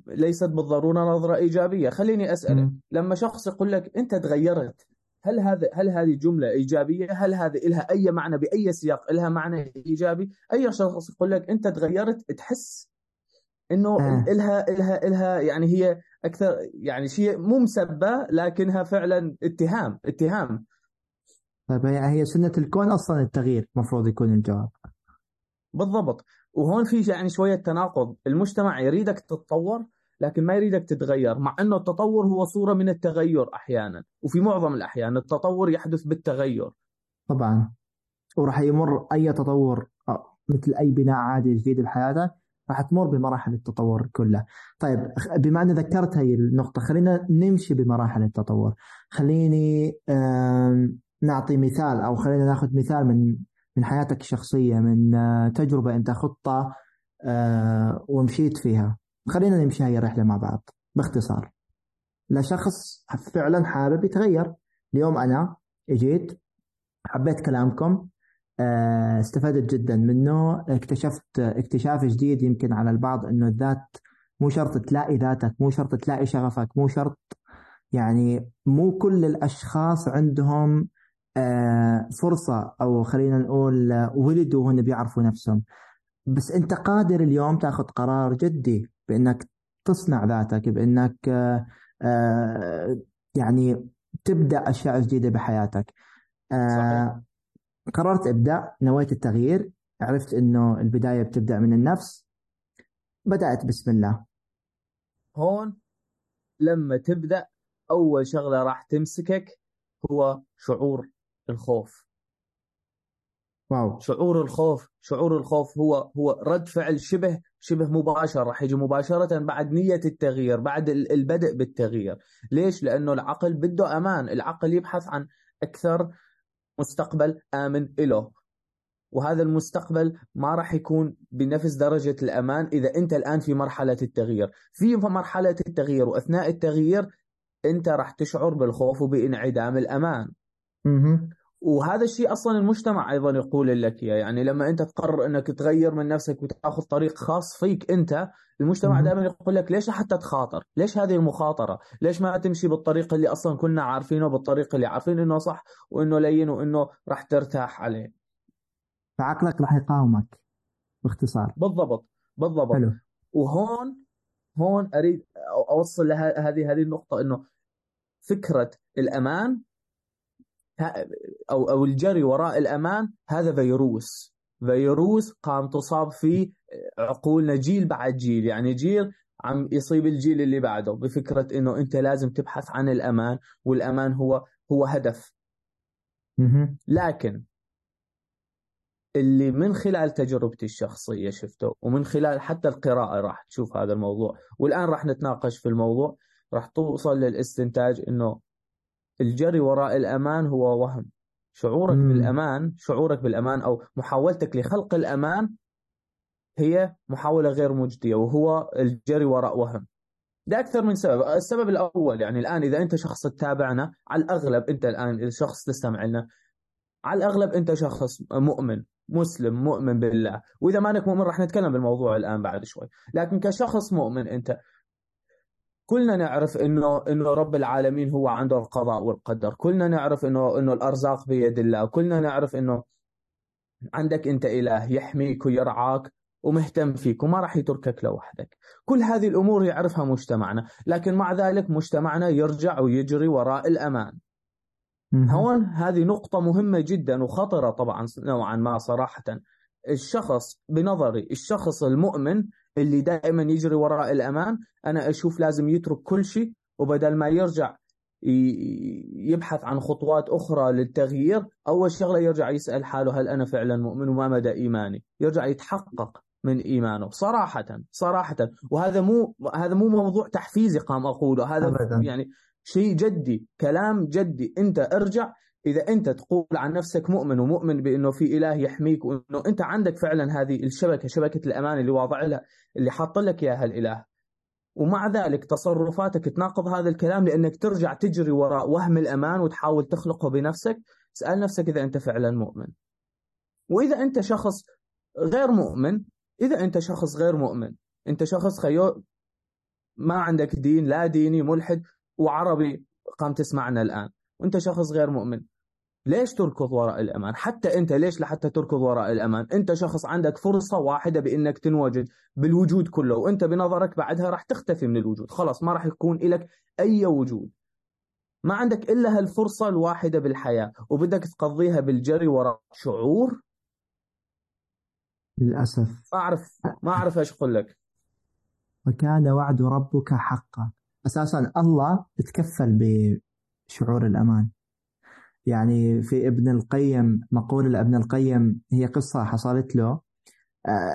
ليست بالضرورة نظرة إيجابية. خليني مم. لما شخص يقول لك أنت تغيرت هل هذا هل هذه جملة إيجابية؟ هل هذه لها أي معنى بأي سياق لها معنى إيجابي؟ أي شخص يقول لك أنت تغيرت تحس إنه آه. إلها إلها إلها يعني هي أكثر يعني شيء مو مسبة لكنها فعلا اتهام اتهام طيب هي هي سنة الكون أصلا التغيير المفروض يكون الجواب بالضبط وهون في يعني شوية تناقض المجتمع يريدك تتطور لكن ما يريدك تتغير مع أنه التطور هو صورة من التغير أحيانا وفي معظم الأحيان التطور يحدث بالتغير. طبعا. وراح يمر أي تطور مثل أي بناء عادي جديد بحياتك راح تمر بمراحل التطور كلها. طيب بما أن ذكرت هاي النقطة خلينا نمشي بمراحل التطور. خليني نعطي مثال أو خلينا ناخذ مثال من من حياتك الشخصية من آه، تجربة أنت خطة آه، ومشيت فيها. خلينا نمشي هاي الرحلة مع بعض باختصار. لشخص فعلا حابب يتغير. اليوم أنا إجيت حبيت كلامكم آه، استفدت جدا منه. اكتشفت اكتشاف جديد يمكن على البعض إنه الذات مو شرط تلاقي ذاتك مو شرط تلاقي شغفك مو شرط يعني مو كل الأشخاص عندهم آه، فرصة أو خلينا نقول آه، ولدوا وهن بيعرفوا نفسهم. بس أنت قادر اليوم تاخذ قرار جدي. بإنك تصنع ذاتك بإنك آه، آه، يعني تبدأ أشياء جديدة بحياتك. آه، قررت ابدا نويت التغيير عرفت إنه البداية بتبدأ من النفس بدأت بسم الله. هون لما تبدأ أول شغلة راح تمسكك هو شعور الخوف. واو. شعور الخوف شعور الخوف هو هو رد فعل شبه شبه مباشر راح يجي مباشرة بعد نية التغيير بعد ال- البدء بالتغيير. ليش؟ لأنه العقل بده أمان العقل يبحث عن أكثر مستقبل آمن إله. وهذا المستقبل ما راح يكون بنفس درجة الأمان إذا أنت الآن في مرحلة التغيير. في مرحلة التغيير وأثناء التغيير أنت راح تشعر بالخوف وبانعدام الأمان. وهذا الشيء أصلا المجتمع أيضا يقول لك إياه. يعني لما أنت تقرر إنك تغير من نفسك وتأخذ طريق خاص فيك أنت المجتمع. دائما يقول لك ليش حتى تخاطر؟ ليش هذه المخاطرة؟ ليش ما تمشي بالطريق اللي أصلا كنا عارفينه بالطريق اللي عارفين إنه صح وإنه لين وإنه راح ترتاح عليه. فعقلك راح يقاومك باختصار. بالضبط بالضبط. حلو. وهون هون أريد أوصل لهذه هذه النقطة إنه فكرة الأمان أو أو الجري وراء الأمان هذا فيروس فيروس قام تصاب فيه عقولنا جيل بعد جيل يعني جيل عم يصيب الجيل اللي بعده بفكرة إنه أنت لازم تبحث عن الأمان والأمان هو هو هدف. لكن اللي من خلال تجربتي الشخصية شفته ومن خلال حتى القراءة راح تشوف هذا الموضوع والآن راح نتناقش في الموضوع راح توصل للاستنتاج إنه الجري وراء الأمان هو وهم. شعورك مم. بالأمان شعورك بالأمان أو محاولتك لخلق الأمان هي محاولة غير مجدية وهو الجري وراء وهم. لاكثر من سبب، السبب الأول يعني الآن إذا أنت شخص تتابعنا على الأغلب أنت الآن شخص تستمع لنا على الأغلب أنت شخص مؤمن مسلم مؤمن بالله. وإذا ما أنك مؤمن راح نتكلم بالموضوع الآن بعد شوي. لكن كشخص مؤمن أنت كلنا نعرف إنه إنه رب العالمين هو عنده القضاء والقدر. كلنا نعرف إنه إنه الأرزاق بيد الله. كلنا نعرف إنه عندك أنت إله يحميك ويرعاك ومهتم فيك وما راح يتركك لوحدك. كل هذه الأمور يعرفها مجتمعنا. لكن مع ذلك مجتمعنا يرجع ويجري وراء الأمان. هون هذه نقطة مهمة جدا وخطرة طبعا نوعا ما صراحة. الشخص بنظري الشخص المؤمن اللي دائما يجري وراء الأمان أنا أشوف لازم يترك كل شيء وبدل ما يرجع يبحث عن خطوات أخرى للتغيير أول شغلة يرجع يسأل حاله هل أنا فعلا مؤمن وما مدى إيماني؟ يرجع يتحقق من إيمانه. صراحة صراحة. وهذا مو هذا مو موضوع تحفيزي قام أقوله هذا أبداً. يعني شيء جدي كلام جدي. أنت ارجع إذا أنت تقول عن نفسك مؤمن ومؤمن بأنه في إله يحميك وأنه أنت عندك فعلا هذه الشبكة شبكة الأمان اللي واضع لها اللي حاط لك إياها الإله. ومع ذلك تصرفاتك تناقض هذا الكلام لأنك ترجع تجري وراء وهم الأمان وتحاول تخلقه بنفسك. اسأل نفسك إذا أنت فعلا مؤمن. وإذا أنت شخص غير مؤمن إذا أنت شخص غير مؤمن أنت شخص خيو ما عندك دين لا ديني ملحد وعربي قام تسمعنا الآن. وأنت شخص غير مؤمن. ليش تركض وراء الأمان؟ حتى أنت ليش لحتى تركض وراء الأمان؟ أنت شخص عندك فرصة واحدة بأنك تنوجد بالوجود كله وأنت بنظرك بعدها راح تختفي من الوجود. خلاص ما راح يكون لك أي وجود. ما عندك إلا هالفرصة الواحدة بالحياة وبدك تقضيها بالجري وراء شعور. للأسف. ما أعرف ما أعرف إيش أقول لك. وكان وعد ربك حقا. أساسا الله تكفل بشعور الأمان. يعني في ابن القيم مقولة لابن القيم هي قصة حصلت له. آه،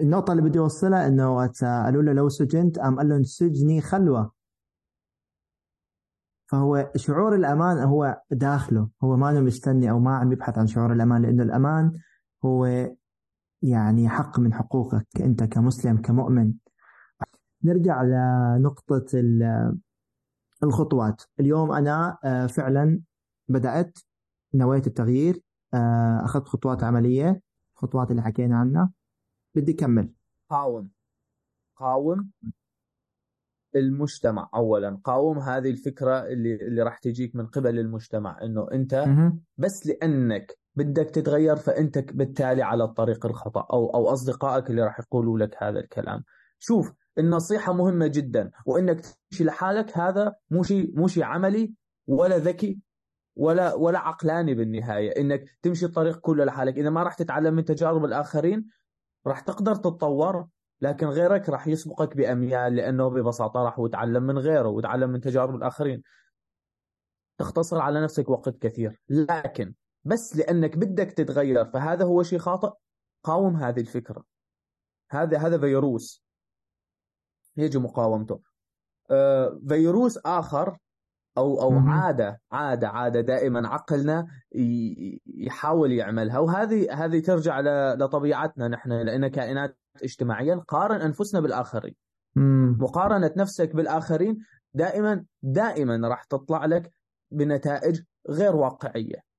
النقطة اللي بدي أوصلها إنه قالوا له لو سجنت أم قال لهم سجني خلوة. فهو شعور الأمان هو داخله هو ما مستني أو ما عم يبحث عن شعور الأمان لأنه الأمان هو يعني حق من حقوقك أنت كمسلم كمؤمن. نرجع لنقطة الخطوات. اليوم أنا آه، فعلا بدأت نويت التغيير آه، أخذت خطوات عملية خطوات اللي حكينا عنها. بدي أكمل. قاوم. قاوم المجتمع اولا. قاوم هذه الفكرة اللي اللي راح تجيك من قبل المجتمع إنه أنت بس لأنك بدك تتغير فانت بالتالي على الطريق الخطأ أو أو أصدقائك اللي راح يقولوا لك هذا الكلام. شوف النصيحة مهمة جدا وإنك تمشي لحالك هذا مو شيء مو شيء عملي ولا ذكي ولا ولا عقلاني بالنهاية. إنك تمشي الطريق كله لحالك. إذا ما راح تتعلم من تجارب الآخرين راح تقدر تتطور. لكن غيرك راح يسبقك بأميال لأنه ببساطة راح يتعلم من غيره ويتعلم من تجارب الآخرين. تختصر على نفسك وقت كثير. لكن بس لأنك بدك تتغير فهذا هو شيء خاطئ. قاوم هذه الفكرة. هذا هذا فيروس. يجب مقاومته. آه، فيروس آخر أو أو مم. عادة عادة عادة دائما عقلنا يحاول يعملها. وهذه هذه ترجع لطبيعتنا نحن لأن كائنات اجتماعيه نقارن أنفسنا بالآخرين. مم. مقارنة نفسك بالآخرين دائما دائما راح تطلع لك بنتائج غير واقعية.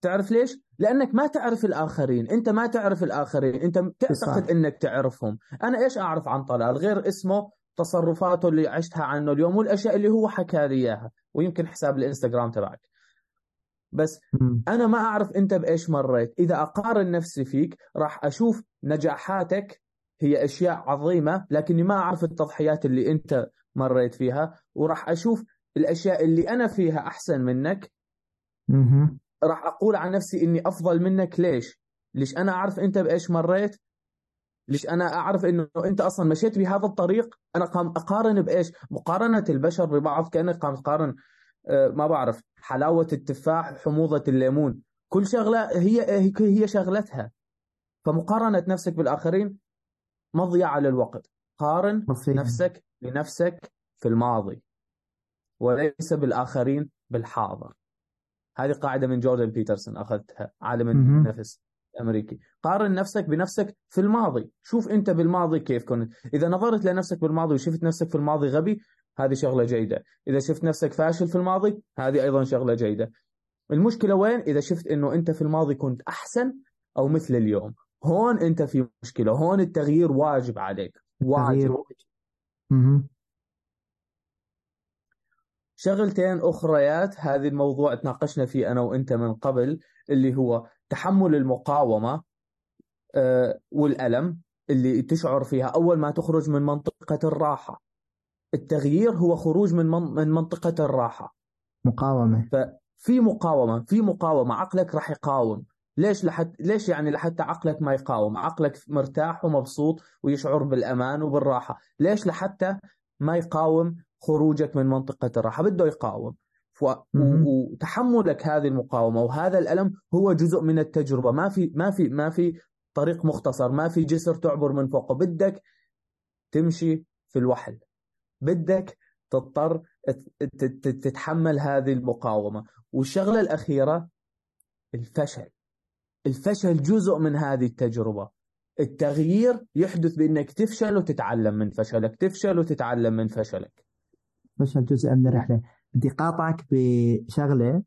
تعرف ليش؟ لأنك ما تعرف الآخرين، أنت ما تعرف الآخرين، أنت تعتقد إنك تعرفهم، أنا إيش أعرف عن طلال؟ غير اسمه تصرفاته اللي عشتها عنه اليوم والأشياء اللي هو حكى لي إياها ويمكن حساب الإنستغرام تبعك. بس أنا ما أعرف أنت بإيش مريت. إذا أقارن نفسي فيك راح أشوف نجاحاتك هي أشياء عظيمة لكني ما أعرف التضحيات اللي أنت مريت فيها وراح أشوف الأشياء اللي أنا فيها أحسن منك. راح أقول عن نفسي إني أفضل منك. ليش؟ ليش أنا أعرف أنت بإيش مريت؟ ليش أنا أعرف إنه أنت أصلا مشيت بهذا الطريق؟ أنا قام أقارن بإيش؟ مقارنة البشر ببعض كانك قام تقارن آه، ما بعرف حلاوة التفاح وحموضه الليمون. كل شغلة هي هي شغلتها. فمقارنة نفسك بالآخرين مضيعه للوقت قارن مصير. نفسك بنفسك في الماضي وليس بالآخرين بالحاضر. هذه قاعدة من جوردن بيترسون أخذتها عالم النفس. الامريكي قارن نفسك بنفسك في الماضي. شوف أنت بالماضي كيف كنت. إذا نظرت لنفسك بالماضي وشفت نفسك في الماضي غبي هذه شغلة جيدة. إذا شفت نفسك فاشل في الماضي هذه أيضا شغلة جيدة. المشكلة وين؟ إذا شفت إنه أنت في الماضي كنت أحسن أو مثل اليوم. هون أنت في مشكلة. هون التغيير واجب عليك. واجب. مهم. شغلتين أخريات. هذه الموضوع تناقشنا فيه أنا وأنت من قبل اللي هو تحمل المقاومة آه، والألم اللي تشعر فيها أول ما تخرج من منطقة الراحة. التغيير هو خروج من من من منطقة الراحة. مقاومة. في مقاومة في مقاومة. عقلك راح يقاوم. ليش لحد ليش يعني لحتى عقلك ما يقاوم؟ عقلك مرتاح ومبسوط ويشعر بالأمان وبالراحة. ليش لحتى ما يقاوم خروجك من منطقة الراحة؟ بده يقاوم. وتحملك هذه المقاومة وهذا الألم هو جزء من التجربة. ما في ما في ما في طريق مختصر ما في جسر تعبر من فوقه. بدك تمشي في الوحل. بدك تضطر تتحمل هذه المقاومة. والشغلة الأخيرة الفشل. الفشل جزء من هذه التجربة. التغيير يحدث بأنك تفشل وتتعلم من فشلك تفشل وتتعلم من فشلك. فشل جزء من الرحلة. بدي قاطعك بشغلة.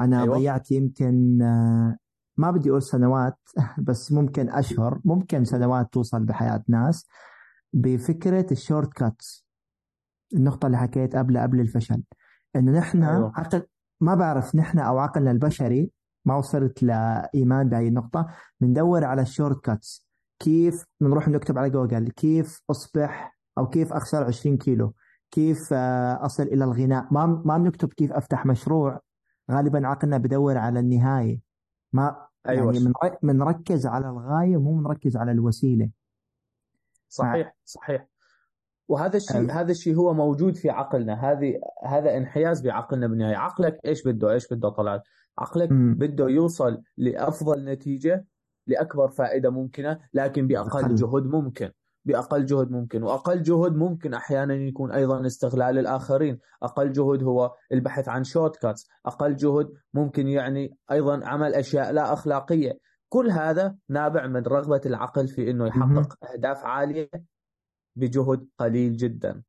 أنا أيوة. ضيعت يمكن آه، ما بدي أقول سنوات بس ممكن أشهر ممكن سنوات توصل بحياة ناس بفكرة ال shortcuts. النقطة اللي حكيت قبل قبل الفشل. إنه نحن أيوة. عقل ما بعرف نحن أو عقلنا البشري ما وصلت لإيمان بهي النقطة. بندور على ال shortcuts. كيف بنروح نكتب على جوجل؟ كيف أصبح أو كيف أخسر 20 كيلو؟ كيف أصل إلى الغنى؟ ما ما بنكتب كيف أفتح مشروع. غالبا عقلنا بدور على النهاية. ما أيوة. يعني بنركز على الغاية مو بنركز على الوسيلة. صحيح صحيح. وهذا الشيء أم. هذا الشيء هو موجود في عقلنا. هذه هذا انحياز بعقلنا بالنهاية. عقلك إيش بده؟ إيش بده طلعت عقلك مم. بده يوصل لأفضل نتيجة لأكبر فائدة ممكنة لكن بأقل. جهد ممكن. بأقل جهد ممكن. وأقل جهد ممكن أحيانا يكون أيضا استغلال الآخرين. أقل جهد هو البحث عن shortcuts أقل جهد ممكن يعني أيضا عمل أشياء لا أخلاقية. كل هذا نابع من رغبة العقل في إنه يحقق أهداف عالية بجهد قليل جدا.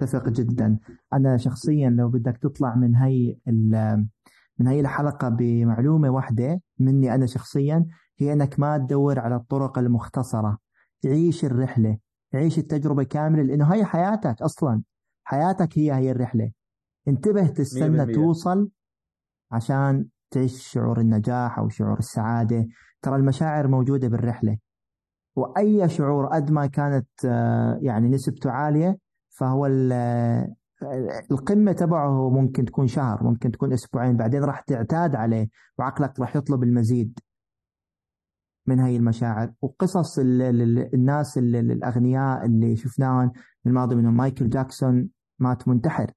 أتفق جدا. أنا شخصيا لو بدك تطلع من هي من هي الحلقة بمعلومة واحدة مني أنا شخصيا هي إنك ما تدور على الطرق المختصرة. عيش الرحلة عيش التجربة كاملة لأنه هي حياتك أصلا. حياتك هي هي الرحلة. انتبه تستنى 100%. توصل عشان تعيش شعور النجاح أو شعور السعادة. ترى المشاعر موجودة بالرحلة. وأي شعور قد ما كانت آه، يعني نسبته عالية فهو آه، القمة تبعه ممكن تكون شهر ممكن تكون أسبوعين بعدين راح تعتاد عليه وعقلك راح يطلب المزيد. من هاي المشاعر وقصص ال- ال- الناس ال- ال- الأغنياء اللي شفناهم من الماضي منهم مايكل جاكسون مات منتحر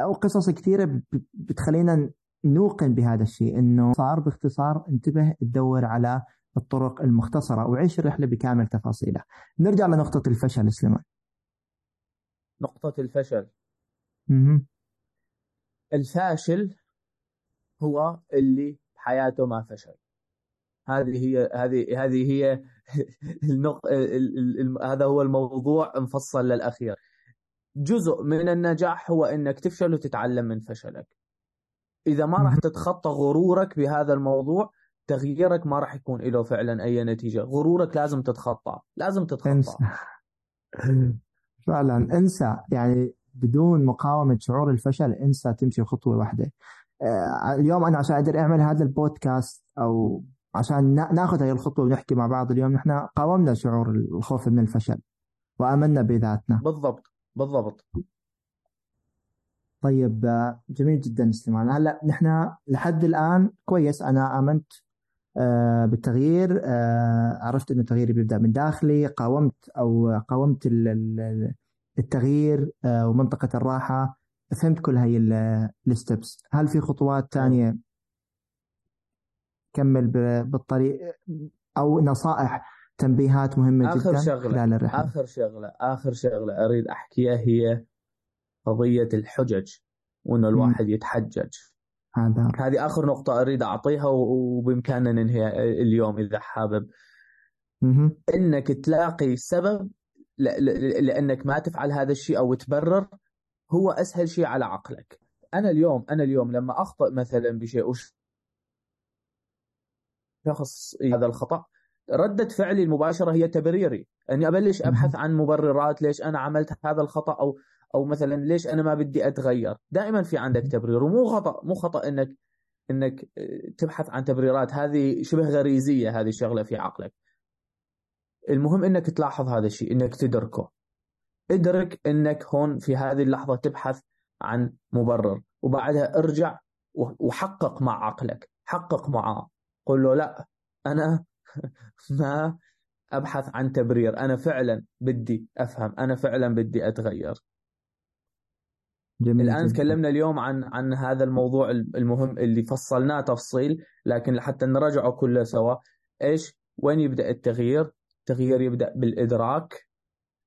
أو قصص كثيرة بتخلينا نوقن بهذا الشيء إنه صار باختصار انتبه تدور على الطرق المختصرة وعيش الرحلة بكامل تفاصيلها. نرجع لنقطة الفشل سليمان. نقطة الفشل مهم. الفاشل هو اللي بحياته ما فشل هذه هي هذه هذه هي النق... ال... ال... ال... هذا هو الموضوع مفصل للأخير. جزء من النجاح هو إنك تفشل وتتعلم من فشلك. إذا ما راح. تتخطى غرورك بهذا الموضوع تغييرك ما راح يكون له فعلا أي نتيجة. غرورك لازم تتخطى لازم انسى. تتخطى فعلا انسى. يعني بدون مقاومة شعور الفشل انسى تمشي خطوة واحدة. آه، اليوم أنا عشان أقدر أعمل هذا البودكاست أو عشان نا- ناخذ هاي الخطوة ونحكي مع بعض اليوم. نحن قاومنا شعور الخوف من الفشل وآمنا بذاتنا. بالضبط بالضبط. طيب آه، جميل جدا سليمان هلأ نحن لحد الآن كويس. أنا آمنت آه، بالتغيير آه، عرفت إنه التغيير بيبدأ من داخلي. قاومت أو قاومت ال- ال- التغيير ومنطقة الراحة. فهمت كل هاي الستبس هل في خطوات ثانية كمل بالطريق أو نصائح تنبيهات مهمة آخر جدا شغلة خلال الرحلة. آخر شغلة آخر شغلة أريد أحكيها هي قضية الحجج وإنه الواحد يتحجج. هذا. هذه آخر نقطة أريد أعطيها وبإمكاننا ننهي اليوم إذا حابب. مهم. إنك تلاقي سبب لأنك ما تفعل هذا الشيء أو تبرر هو أسهل شيء على عقلك. أنا اليوم أنا اليوم لما أخطئ مثلا بشيء وش شخص هذا الخطأ. ردة فعلي المباشرة هي تبريري. أني أبلش أبحث عن مبررات ليش أنا عملت هذا الخطأ؟ أو أو مثلا ليش أنا ما بدي أتغير؟ دائما في عندك تبرير. ومو خطأ مو خطأ إنك إنك آه، تبحث عن تبريرات. هذه شبه غريزية هذه الشغلة في عقلك. المهم إنك تلاحظ هذا الشيء إنك تدركه. ادرك إنك هون في هذه اللحظة تبحث عن مبرر. وبعدها ارجع وحقق مع عقلك. حقق معاه. قل له لا أنا ما أبحث عن تبرير أنا فعلا بدي أفهم أنا فعلا بدي أتغير جميل الآن جدا. تكلمنا اليوم عن عن هذا الموضوع المهم اللي فصلناه تفصيل لكن لحتى نراجعه كله سوا إيش وين يبدأ التغيير؟ التغيير يبدأ بالإدراك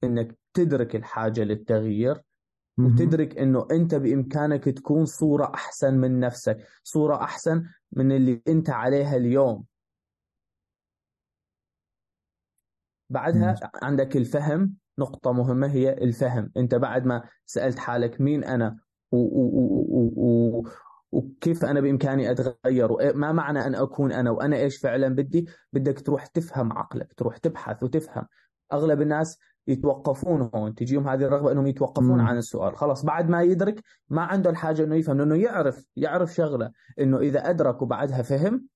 إنك تدرك الحاجة للتغيير. وتدرك إنه أنت بإمكانك تكون صورة أحسن من نفسك، صورة أحسن من اللي أنت عليها اليوم. بعدها عندك الفهم نقطة مهمة هي الفهم، أنت بعد ما سألت حالك مين أنا و و و و و وكيف أنا بإمكاني أتغير؟ وما معنى أن أكون أنا؟ وأنا إيش فعلا بدي؟ بدك تروح تفهم عقلك تروح تبحث وتفهم. أغلب الناس يتوقفون هون تجيهم هذه الرغبة إنهم يتوقفون مم. عن السؤال. خلاص بعد ما يدرك ما عنده الحاجة إنه يفهم لأنه يعرف يعرف شغلة إنه إذا أدرك وبعدها فهم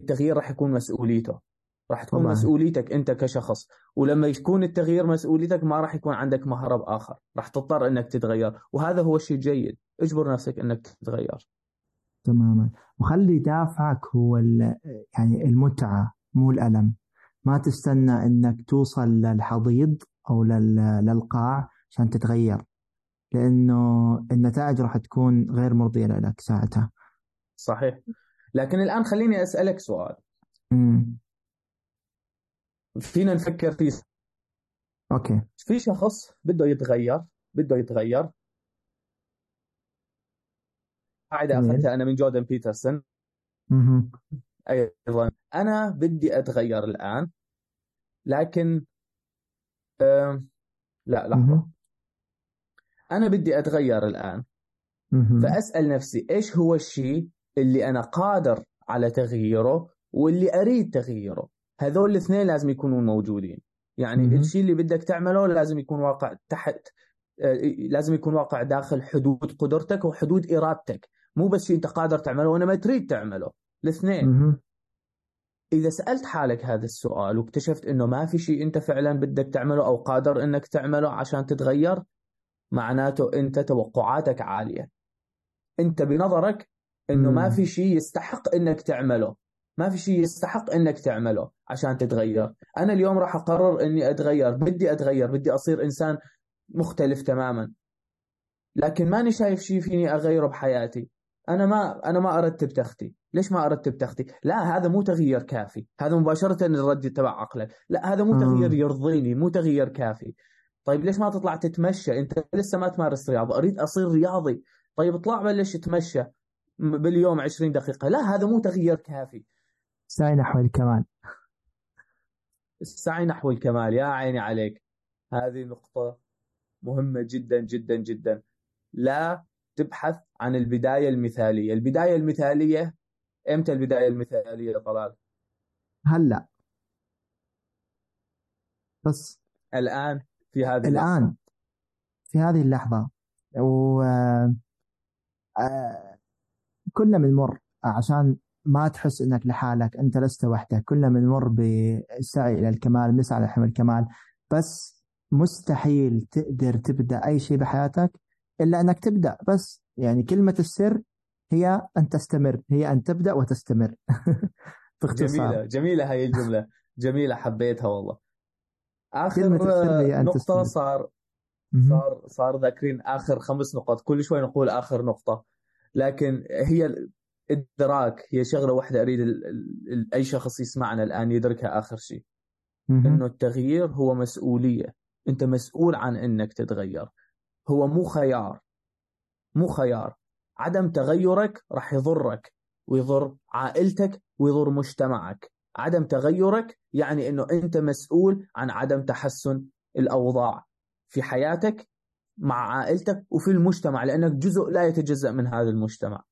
التغيير راح يكون مسؤوليته. راح تكون طبعاً. مسؤوليتك أنت كشخص. ولما يكون التغيير مسؤوليتك ما راح يكون عندك مهرب اخر راح تضطر إنك تتغير. وهذا هو الشيء الجيد. اجبر نفسك إنك تتغير. تماما. وخلي دافعك هو يعني المتعة مو الألم. ما تستنى إنك توصل للحضيض أو لل- للقاع عشان تتغير لأنه النتائج راح تكون غير مرضية لك ساعتها. صحيح. لكن الآن خليني أسألك سؤال. امم فينا نفكر في أوكي. في شخص بده يتغير بده يتغير. قاعدة جميل. أخذتها أنا من جوردن بيترسون. مهم. أيضا أنا بدي أتغير الآن لكن لا لحظة مهم. أنا بدي أتغير الآن مهم. فأسأل نفسي إيش هو الشيء اللي أنا قادر على تغييره واللي أريد تغييره هذول الاثنين لازم يكونوا موجودين يعني. الشيء اللي بدك تعمله لازم يكون واقع تحت آه، لازم يكون واقع داخل حدود قدرتك وحدود إرادتك مو بس شيء أنت قادر تعمله وأنا ما تريد تعمله الاثنين. مهم. إذا سألت حالك هذا السؤال واكتشفت إنه ما في شيء أنت فعلا بدك تعمله أو قادر إنك تعمله عشان تتغير معناته أنت توقعاتك عالية. أنت بنظرك مم. ما في شيء يستحق إنك تعمله. ما في شيء يستحق إنك تعمله عشان تتغير. أنا اليوم راح أقرر إني أتغير. بدي أتغير. بدي أصير إنسان مختلف تماما. لكن ماني شايف شيء فيني أغيره بحياتي. أنا ما أنا ما أرتب تختي ليش ما أرتب تختي لا هذا مو تغيير كافي. هذا مباشرة الرد تبع عقلك. لا هذا مو. تغيير يرضيني مو تغيير كافي. طيب ليش ما تطلع تتمشى؟ أنت لسه ما تمارس رياضة أريد أصير رياضي. طيب اطلع بلش تمشى باليوم 20 دقيقة. لا هذا مو تغيير كافي. سعي نحو الكمال. السعي نحو الكمال. يا عيني عليك. هذه نقطة مهمة جدا جدا جدا. لا تبحث عن البداية المثالية. البداية المثالية إمتى البداية المثالية طلال؟ هلا. بس الآن في هذه اللحظة. الآن. في هذه اللحظة. و آه، كلنا بنمر عشان ما تحس إنك لحالك أنت لست وحدك. كلنا بنمر بالسعي إلى الكمال بنسعى نحو الكمال. بس مستحيل تقدر تبدأ أي شيء بحياتك إلا إنك تبدأ. بس يعني كلمة السر هي أن تستمر هي أن تبدأ وتستمر. باختصار. جميلة جميلة هاي الجملة. جميلة حبيتها والله. أن نقطة تستمر. صار. صار صار ذاكرين آخر خمس نقاط. كل شوي نقول آخر نقطة. لكن هي الإدراك هي شغلة واحدة أريد ال- ال- ال- أي شخص يسمعنا الآن يدركها آخر شيء. إنه التغيير هو مسؤولية. أنت مسؤول عن إنك تتغير. هو مو خيار. مو خيار. عدم تغيرك راح يضرك ويضر عائلتك ويضر مجتمعك. عدم تغيرك يعني إنه أنت مسؤول عن عدم تحسن الأوضاع في حياتك مع عائلتك وفي المجتمع لأنك جزء لا يتجزأ من هذا المجتمع.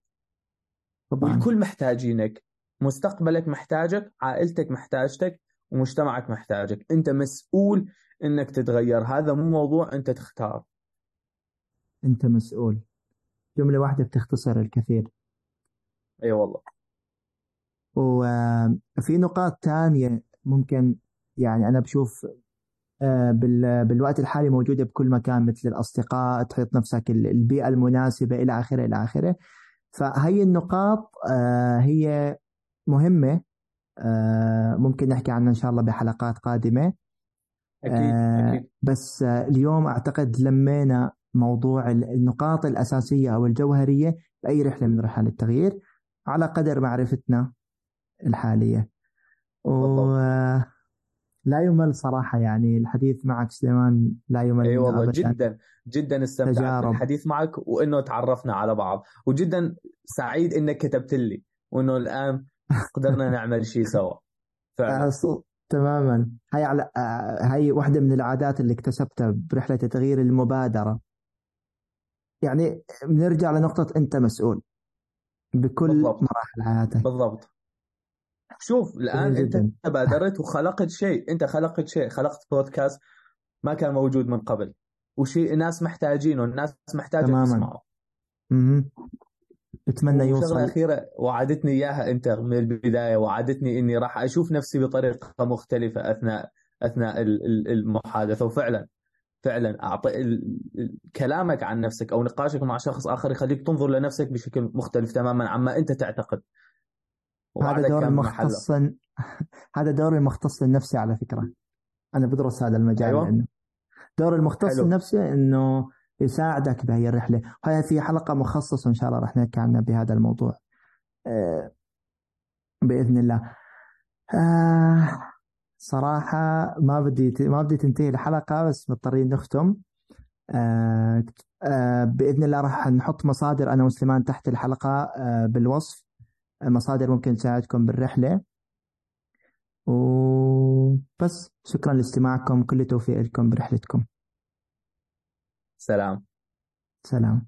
طبعا. والكل محتاجينك. مستقبلك محتاجك عائلتك محتاجتك ومجتمعك محتاجك. أنت مسؤول إنك تتغير. هذا مو موضوع أنت تختار. أنت مسؤول. جملة واحدة بتختصر الكثير. اي أيوة والله. وفي نقاط تانية ممكن يعني أنا بشوف آه، بالوقت الحالي موجودة بكل مكان مثل الأصدقاء تحط نفسك البيئة المناسبة إلى آخره إلى آخره. فهي النقاط آه، هي مهمة آه، ممكن نحكي عنها إن شاء الله بحلقات قادمة. أكيد, أكيد. بس اليوم أعتقد لمينا موضوع النقاط الأساسية أو الجوهرية بأي رحلة من رحلات التغيير على قدر معرفتنا الحالية. و لا يمل صراحة يعني الحديث معك سليمان لا يمل إي والله جدا جدا استمتعت بالحديث معك وإنه تعرفنا على بعض. وجدا سعيد إنك كتبت لي وإنه الآن قدرنا نعمل شيء سوا. فعلا. تماما. هاي على هاي واحدة من العادات اللي اكتسبتها برحلة تغيير المبادرة. يعني بنرجع لنقطة أنت مسؤول بكل بالضبط. مراحل حياتك. بالضبط. شوف الآن أنت بادرت وخلقت شيء. أنت خلقت شيء. خلقت بودكاست ما كان موجود من قبل. وشيء الناس محتاجينه. الناس محتاجة. تسمعه. أتمنى يوصل. شغله اخيره وعدتني إياها أنت من البداية. وعدتني إني راح أشوف نفسي بطريقة مختلفة أثناء أثناء المحادثة. وفعلا فعلا أعطي كلامك عن نفسك أو نقاشك مع شخص آخر يخليك تنظر لنفسك بشكل مختلف تماما عما أنت تعتقد. هذا دور المختص هذا دور المختص النفسي على فكرة. أنا بدرس هذا المجال أيوة. لأنه دور المختص حلو. النفسي إنه يساعدك بهي الرحلة. هاي في حلقة مخصصة إن شاء الله راح نحكي عنها بهذا الموضوع. آه، بإذن الله. آه، صراحة ما بدي ما بدي تنتهي الحلقة بس مضطرين نختم. آه، بإذن الله راح نحط مصادر أنا وسليمان تحت الحلقة بالوصف. مصادر ممكن تساعدكم بالرحلة. وبس شكرا لاستماعكم. كل توفيق لكم برحلتكم. سلام. سلام.